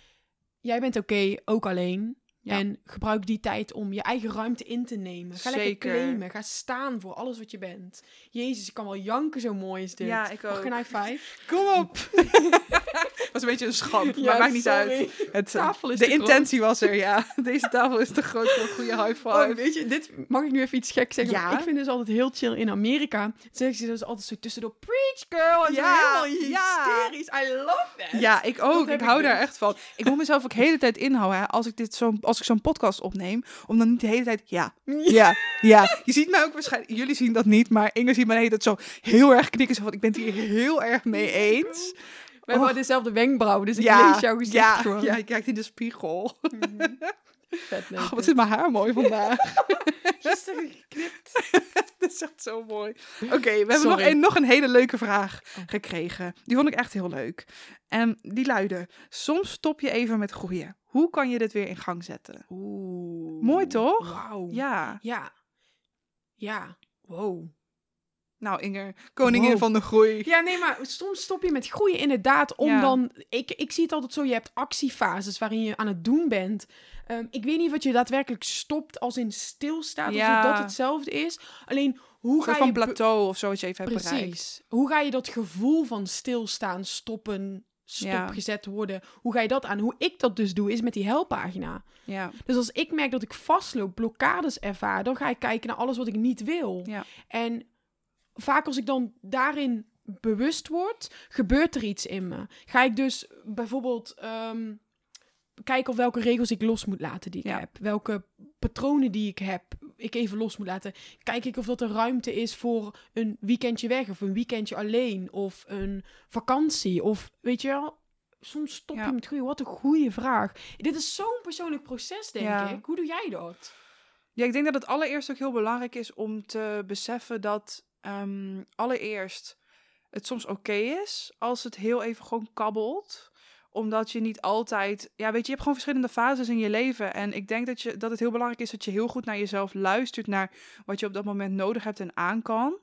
jij bent oké, ook alleen. Ja. En gebruik die tijd om je eigen ruimte in te nemen. Ga lekker claimen. Ga staan voor alles wat je bent. Jezus, ik kan wel janken, zo mooi is dit. Ja, ik Mag ook. een high five? Kom op! was een beetje een schamp, maar Ja, maakt niet sorry. uit. Het, Tafel is de groot. intentie was er, ja. Deze tafel is te groot voor een goede high five. Oh, weet je, dit mag ik nu even iets gek zeggen. Ja. maar Ik vind dus altijd heel chill in Amerika. Zeggen ze dus altijd zo tussendoor, preach girl. En Ja, zo helemaal ja. hysterisch. I love that. Ja, ik ook. Ik ik hou daar dus. echt van. Ik moet mezelf ook de hele tijd inhouden hè, als ik dit zo, als ik zo'n podcast opneem, om dan niet de hele tijd ja, ja, ja. Je ziet mij ook waarschijnlijk, jullie zien dat niet, maar Inge ziet mij de hele tijd zo heel erg knikken, zo van ik ben het hier heel erg mee eens. We hebben Oh. dezelfde wenkbrauw, dus ik ja, lees jouw gezicht ja, gewoon. ja, je kijkt in de spiegel. Mhm. Vet leuk. Oh, wat is mijn haar mooi vandaag. Gisteren geknipt. Dat is echt zo mooi. Oké, we hebben nog een, nog een hele leuke vraag Oh. gekregen. Die vond ik echt heel leuk. En die luidde: Soms stop je even met groeien. Hoe kan je dit weer in gang zetten? Oeh. Mooi, toch? Wauw. Ja. Ja. Ja. Wow. Nou, Inger, koningin Wow. van de groei. Ja, nee, maar soms stop je met groeien inderdaad om Ja. dan... Ik, ik zie het altijd zo, je hebt actiefases waarin je aan het doen bent. Ehm, ik weet niet wat je daadwerkelijk stopt als in stilstaat, Ja. of dat hetzelfde is. Alleen, hoe Een ga je... van plateau of zo wat je even hebt bereikt. Precies. Hoe ga je dat gevoel van stilstaan, stoppen, stopgezet worden, hoe ga je dat aan? Hoe ik dat dus doe, is met die helppagina. Ja. Dus als ik merk dat ik vastloop, blokkades ervaar, dan ga ik kijken naar alles wat ik niet wil. Ja. En vaak als ik dan daarin bewust word, gebeurt er iets in me. Ga ik dus bijvoorbeeld ehm, kijken of welke regels ik los moet laten die ik Ja. heb. Welke patronen die ik heb, ik even los moet laten. Kijk ik of dat er ruimte is voor een weekendje weg of een weekendje alleen of een vakantie of weet je wel. Soms stop Ja. je met groeien. Wat een goede vraag. Dit is zo'n persoonlijk proces, denk Ja. ik. Hoe doe jij dat? Ja, ik denk dat het allereerst ook heel belangrijk is om te beseffen dat ehm, allereerst het soms oké is als het heel even gewoon kabbelt omdat je niet altijd, ja, weet je, je hebt gewoon verschillende fases in je leven. En ik denk dat, je, dat het heel belangrijk is dat je heel goed naar jezelf luistert, naar wat je op dat moment nodig hebt en aan kan.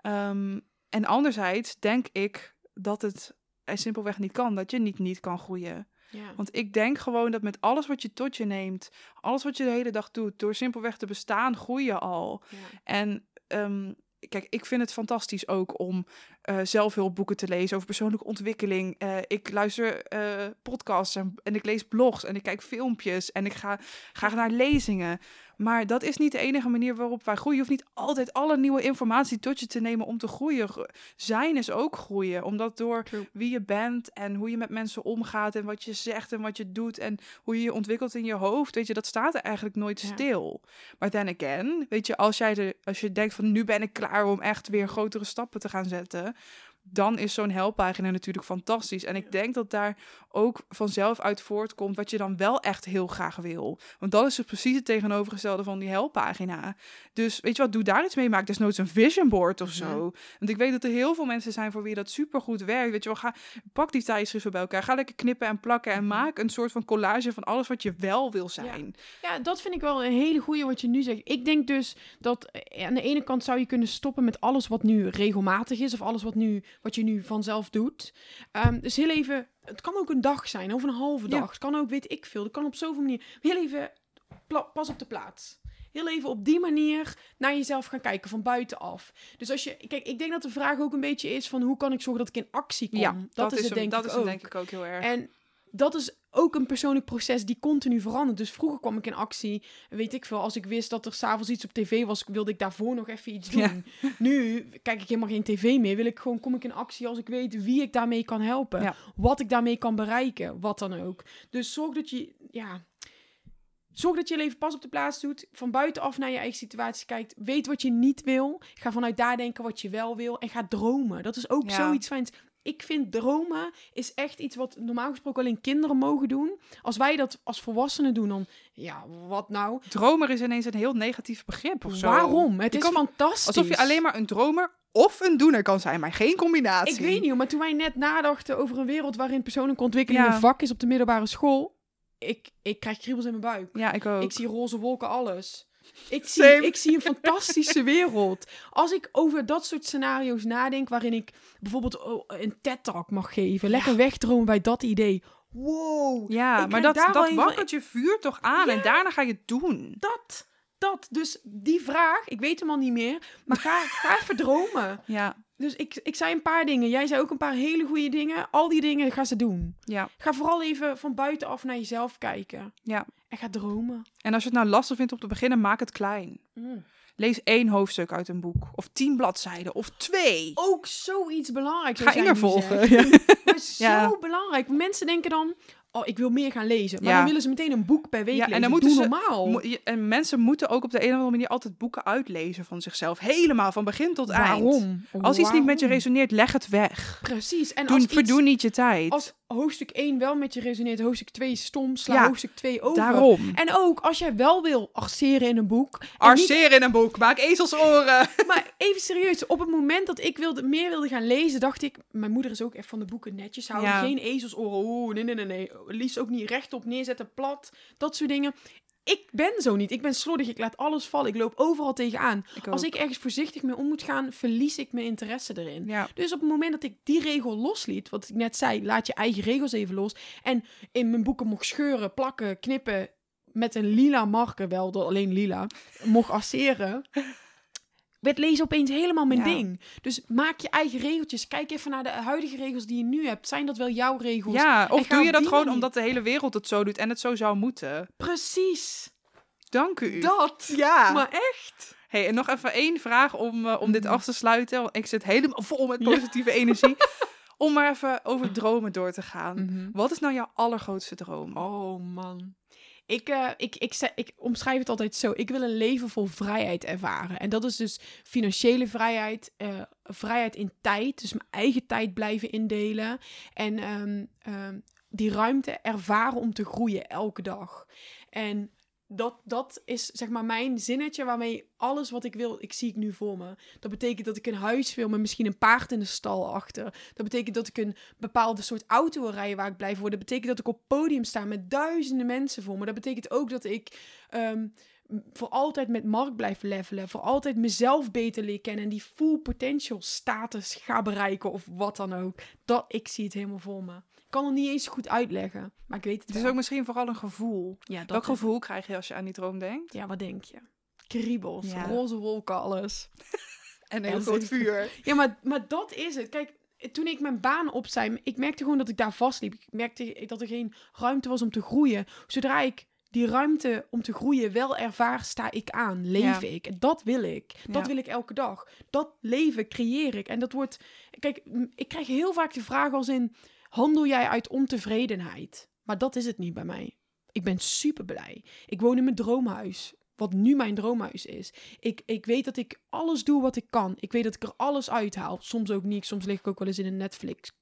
Ehm, en anderzijds denk ik dat het er simpelweg niet kan, dat je niet niet kan groeien. Ja. Want ik denk gewoon dat met alles wat je tot je neemt, alles wat je de hele dag doet, door simpelweg te bestaan, groei je al. En ehm, kijk, ik vind het fantastisch ook om eh zelfhulpboeken te lezen over persoonlijke ontwikkeling. Eh, ik luister eh, podcasts en, en ik lees blogs en ik kijk filmpjes en ik ga graag naar lezingen. Maar dat is niet de enige manier waarop wij groeien. Je hoeft niet altijd alle nieuwe informatie tot je te nemen om te groeien. Gro- Zijn is ook groeien, omdat door True. wie je bent en hoe je met mensen omgaat en wat je zegt en wat je doet en hoe je je ontwikkelt in je hoofd, weet je, dat staat er eigenlijk nooit Ja. stil. Maar then again, weet je, als jij de, als je denkt van nu ben ik klaar om echt weer grotere stappen te gaan zetten, dan is zo'n helppagina natuurlijk fantastisch. En ik denk dat daar ook vanzelf uit voortkomt wat je dan wel echt heel graag wil. Want dat is dus precies het tegenovergestelde van die helppagina. Dus weet je wat, doe daar iets mee. Maak desnoods een vision board of zo. Want ik weet dat er heel veel mensen zijn voor wie dat supergoed werkt. Weet je wel, ga, pak die tijdschriften bij elkaar. Ga lekker knippen en plakken en maak een soort van collage van alles wat je wel wil zijn. Ja, dat vind ik wel een hele goeie wat je nu zegt. Ik denk dus dat eh, aan de ene kant zou je kunnen stoppen met alles wat nu regelmatig is. Of alles wat, nu, wat je nu vanzelf doet. Ehm, dus heel even, het kan ook een dag zijn of een halve Ja. dag. Het kan ook, weet ik veel. Het kan op zoveel manieren. Heel even, pas op de plaats. Heel even op die manier naar jezelf gaan kijken, van buitenaf. Dus als je, kijk, ik denk dat de vraag ook een beetje is van hoe kan ik zorgen dat ik in actie kom. Ja, dat, is het hem- denk dat ik is het denk ik ook heel erg. En dat is ook een persoonlijk proces die continu verandert. Dus vroeger kwam ik in actie, weet ik veel, als ik wist dat er s'avonds iets op tv was, wilde ik daarvoor nog even iets doen. Ja. Nu kijk ik helemaal geen tv meer, wil ik gewoon, kom ik in actie als ik weet wie ik daarmee kan helpen. Ja. Wat ik daarmee kan bereiken, wat dan ook. Dus zorg dat je, ja... Zorg dat je even pas op de plaats doet. Van buitenaf naar je eigen situatie kijkt. Weet wat je niet wil. Ga vanuit daar denken wat je wel wil. En ga dromen. Dat is ook Ja. zoiets fijns. Ik vind dromen is echt iets wat normaal gesproken alleen kinderen mogen doen. Als wij dat als volwassenen doen, dan ja, wat nou? Dromer is ineens een heel negatief begrip of zo. Waarom? Het Je is kan- fantastisch. Alsof je alleen maar een dromer of een doener kan zijn, maar geen combinatie. Ik weet niet, maar toen wij net nadachten over een wereld waarin persoonlijke ontwikkeling Ja. een vak is op de middelbare school, ik, ik krijg kriebels in mijn buik. Ja, ik ook. Ik zie roze wolken, alles. Ik zie, Same. ik zie een fantastische wereld. Als ik over dat soort scenario's nadenk, waarin ik bijvoorbeeld oh, een TED-talk mag geven, lekker wegdromen bij dat idee. Wow, Ja, maar dat, dat wakkert je vuur toch aan en daarna ga je het doen. dat, dat. Dus die vraag, ik weet hem al niet meer, maar ga, ga even dromen. Ja, Dus ik, ik zei een paar dingen. Jij zei ook een paar hele goede dingen. Al die dingen ga ze doen. ja, Ga vooral even van buitenaf naar jezelf kijken. ja. En ga dromen. En als je het nou lastig vindt om te beginnen, maak het klein. Lees één hoofdstuk uit een boek. Of tien bladzijden. Of twee. Ook zoiets belangrijks. Ga Inger volgen. Ja. Maar zo Ja. belangrijk. Mensen denken dan... oh, ik wil meer gaan lezen. Maar Ja. dan willen ze meteen een boek per week Ja, en dan moeten Doe ze- normaal. Mo- En mensen moeten ook op de een of andere manier altijd boeken uitlezen van zichzelf. Helemaal, van begin tot eind. Waarom? Als iets niet met je resoneert, leg het weg. Precies. En Doe, als iets- verdoe niet je tijd. Als hoofdstuk 1 wel met je resoneert, hoofdstuk 2 is stom, sla Ja, hoofdstuk 2 over. Daarom. En ook als jij wel wil arceren in een boek. en niet- Arceer in een boek, maak ezelsoren. maar even serieus, op het moment dat ik wilde, meer wilde gaan lezen, dacht ik, mijn moeder is ook echt van de boeken netjes houden. Geen ezelsoren. Oeh, nee, nee, nee, nee. Liefst ook niet rechtop neerzetten, plat. Dat soort dingen. Ik ben zo niet. Ik ben slordig. Ik laat alles vallen. Ik loop overal tegenaan. Als ik ergens voorzichtig mee om moet gaan, verlies ik mijn interesse erin. Ja. Dus op het moment dat ik die regel losliet, wat ik net zei, laat je eigen regels even los. En in mijn boeken mocht scheuren, plakken, knippen met een lila marker, wel door alleen lila, mocht asseren. Werd lezen opeens helemaal mijn Ja. ding. Dus maak je eigen regeltjes. Kijk even naar de huidige regels die je nu hebt. Zijn dat wel jouw regels? Ja, of doe je dat gewoon manier- omdat de hele wereld het zo doet en het zo zou moeten? Precies. Dank u. Dat. Ja. Maar echt. Hey, en nog even één vraag om, eh, om dit Mhm. af te sluiten. Want ik zit helemaal vol met positieve energie. Om maar even over dromen door te gaan. Wat is nou jouw allergrootste droom? Oh man. Ik, eh, ik, ik, ze- ik omschrijf het altijd zo. Ik wil een leven vol vrijheid ervaren. En dat is dus financiële vrijheid, eh, vrijheid in tijd. Dus mijn eigen tijd blijven indelen. En ehm, ehm, die ruimte ervaren om te groeien elke dag. En dat, dat is zeg maar mijn zinnetje waarmee alles wat ik wil, ik zie ik nu voor me. Dat betekent dat ik een huis wil met misschien een paard in de stal achter. Dat betekent dat ik een bepaalde soort auto wil rijden waar ik blij voor word. Dat betekent dat ik op podium sta met duizenden mensen voor me. Dat betekent ook dat ik ehm, voor altijd met Mark blijf levelen. Voor altijd mezelf beter leer kennen. En die full potential status ga bereiken of wat dan ook. Dat, ik zie het helemaal voor me. Ik kan het niet eens goed uitleggen, maar ik weet het Het is ook misschien vooral een gevoel. ja, dat Welk gevoel krijg je als je aan die droom denkt? Ja, wat denk je? Kriebels, Ja. roze wolken, alles. En een heel groot vuur. Ja, maar, maar dat is het. Kijk, toen ik mijn baan opzij, ik merkte gewoon dat ik daar vastliep. Ik merkte dat er geen ruimte was om te groeien. Zodra ik die ruimte om te groeien wel ervaar, sta ik aan, leef Ja. ik. En dat wil ik. Dat Ja. wil ik elke dag. Dat leven creëer ik. En dat wordt... Kijk, ik krijg heel vaak de vraag als in... Handel jij uit ontevredenheid? Maar dat is het niet bij mij. Ik ben super blij. Ik woon in mijn droomhuis. Wat nu mijn droomhuis is. Ik, ik weet dat ik alles doe wat ik kan. Ik weet dat ik er alles uithaal. Soms ook niet. Soms lig ik ook wel eens in een Netflix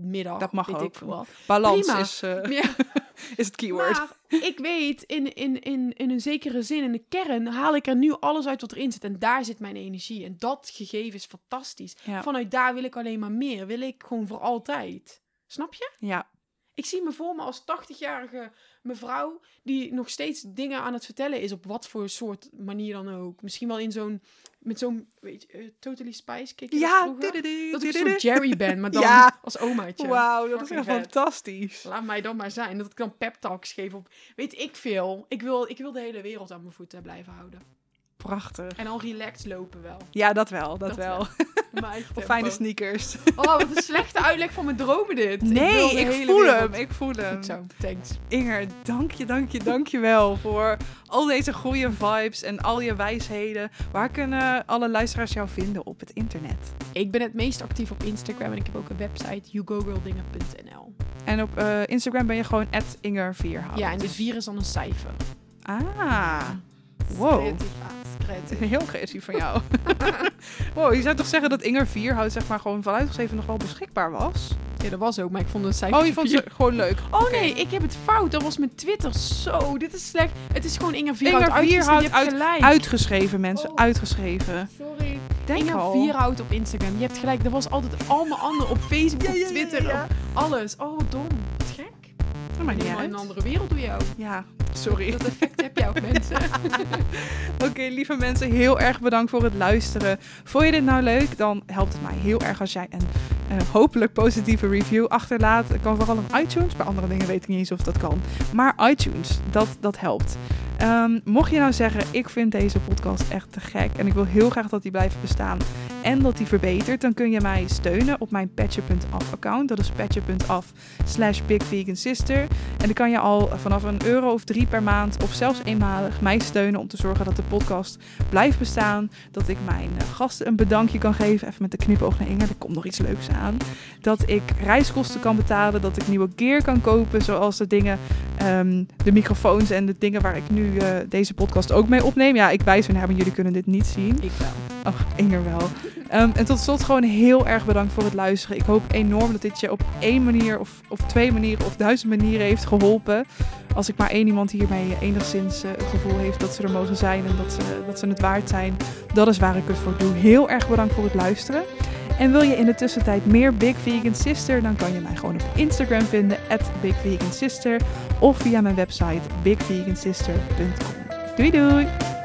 middag. Dat mag weet ook. Ik. Balans Prima. is, eh, Ja, is het keyword. maar ik weet in, in, in, in een zekere zin, in de kern, haal ik er nu alles uit wat erin zit. En daar zit mijn energie. En dat gegeven is fantastisch. Ja. Vanuit daar wil ik alleen maar meer. Wil ik gewoon voor altijd. Snap je? ja. Ik zie me voor me als 80-jarige mevrouw die nog steeds dingen aan het vertellen is op wat voor soort manier dan ook. Misschien wel in zo'n met zo'n weet je, eh, Totally Spice dat Ja, vroeger? dat ik soort Jerry ben, maar dan Ja. als omaatje. Wauw, dat is echt vet. fantastisch. Laat mij dan maar zijn. Dat ik dan pep talks geef op weet ik veel. Ik wil, ik wil de hele wereld aan mijn voeten blijven houden. Prachtig. En al relaxed lopen wel. Ja, dat wel, dat, Dat wel. wel. Maar echt Of tempo. fijne sneakers. Oh, wat een slechte uitleg van mijn dromen dit. Nee, ik voel wereld. hem. Ik voel hem. Goed zo, thanks. Inger, dank je, dank je, dank je wel voor al deze goede vibes en al je wijsheden. Waar kunnen alle luisteraars jou vinden op het internet? Ik ben het meest actief op Instagram en ik heb ook een website, yougogirldingen.nl. En op eh, Instagram ben je gewoon Inger Vierhout. Ja, en de vier is dan een cijfer. Ah, wow. Creatief. Heel creatief van jou. wow, je zou toch zeggen dat Inger Vierhout zeg maar gewoon vanuitgeschreven nog wel beschikbaar was? Ja, dat was ook, maar ik vond een cijfer Oh, je vond ze gewoon leuk. Oh nee, ik heb het fout. Dat was mijn Twitter. Zo, dit is slecht. Het is gewoon Inge Vierhout. Inge uitgeschreven. Vierhout. Uitgeschreven, mensen, Oh. uitgeschreven. Sorry. Denk Inge al. Vierhout op Instagram. Je hebt gelijk. Er was altijd allemaal anderen op Facebook, Ja, ja, ja, op Twitter, op alles. Oh, dom. Wat gek. Dat maakt niet in uit. een andere wereld doe je ook. Ja, sorry. Dat effect heb jij ook, mensen. Oké, lieve mensen, heel erg bedankt voor het luisteren. Vond je dit nou leuk? Dan helpt het mij heel erg als jij een hopelijk positieve review achterlaat. Het kan vooral op iTunes. Bij andere dingen weet ik niet eens of dat kan. Maar iTunes, dat, dat helpt. Ehm, mocht je nou zeggen, ik vind deze podcast echt te gek en ik wil heel graag dat die blijft bestaan. En dat die verbetert, dan kun je mij steunen op mijn patje.af account. Dat is patje.af slash bigvegansister. En dan kan je al vanaf een euro of drie per maand of zelfs eenmalig mij steunen om te zorgen dat de podcast blijft bestaan. Dat ik mijn gasten een bedankje kan geven, even met de knipoog naar Inger, er komt nog iets leuks aan. Dat ik reiskosten kan betalen, dat ik nieuwe gear kan kopen, zoals de dingen, ehm, de microfoons en de dingen waar ik nu eh, deze podcast ook mee opneem. Ja, ik wijs naar, maar jullie kunnen dit niet zien. Ik wel. Ach, Inger wel. Ehm, en tot slot gewoon heel erg bedankt voor het luisteren. Ik hoop enorm dat dit je op één manier of, of twee manieren of duizend manieren heeft geholpen. Als ik maar één iemand hiermee enigszins uh, het gevoel heeft dat ze er mogen zijn en dat ze, dat ze het waard zijn. Dat is waar ik het voor doe. Heel erg bedankt voor het luisteren. En wil je in de tussentijd meer Big Vegan Sister, dan kan je mij gewoon op Instagram vinden, at Big Vegan Sister, of via mijn website bigvegansister.com. Doei doei!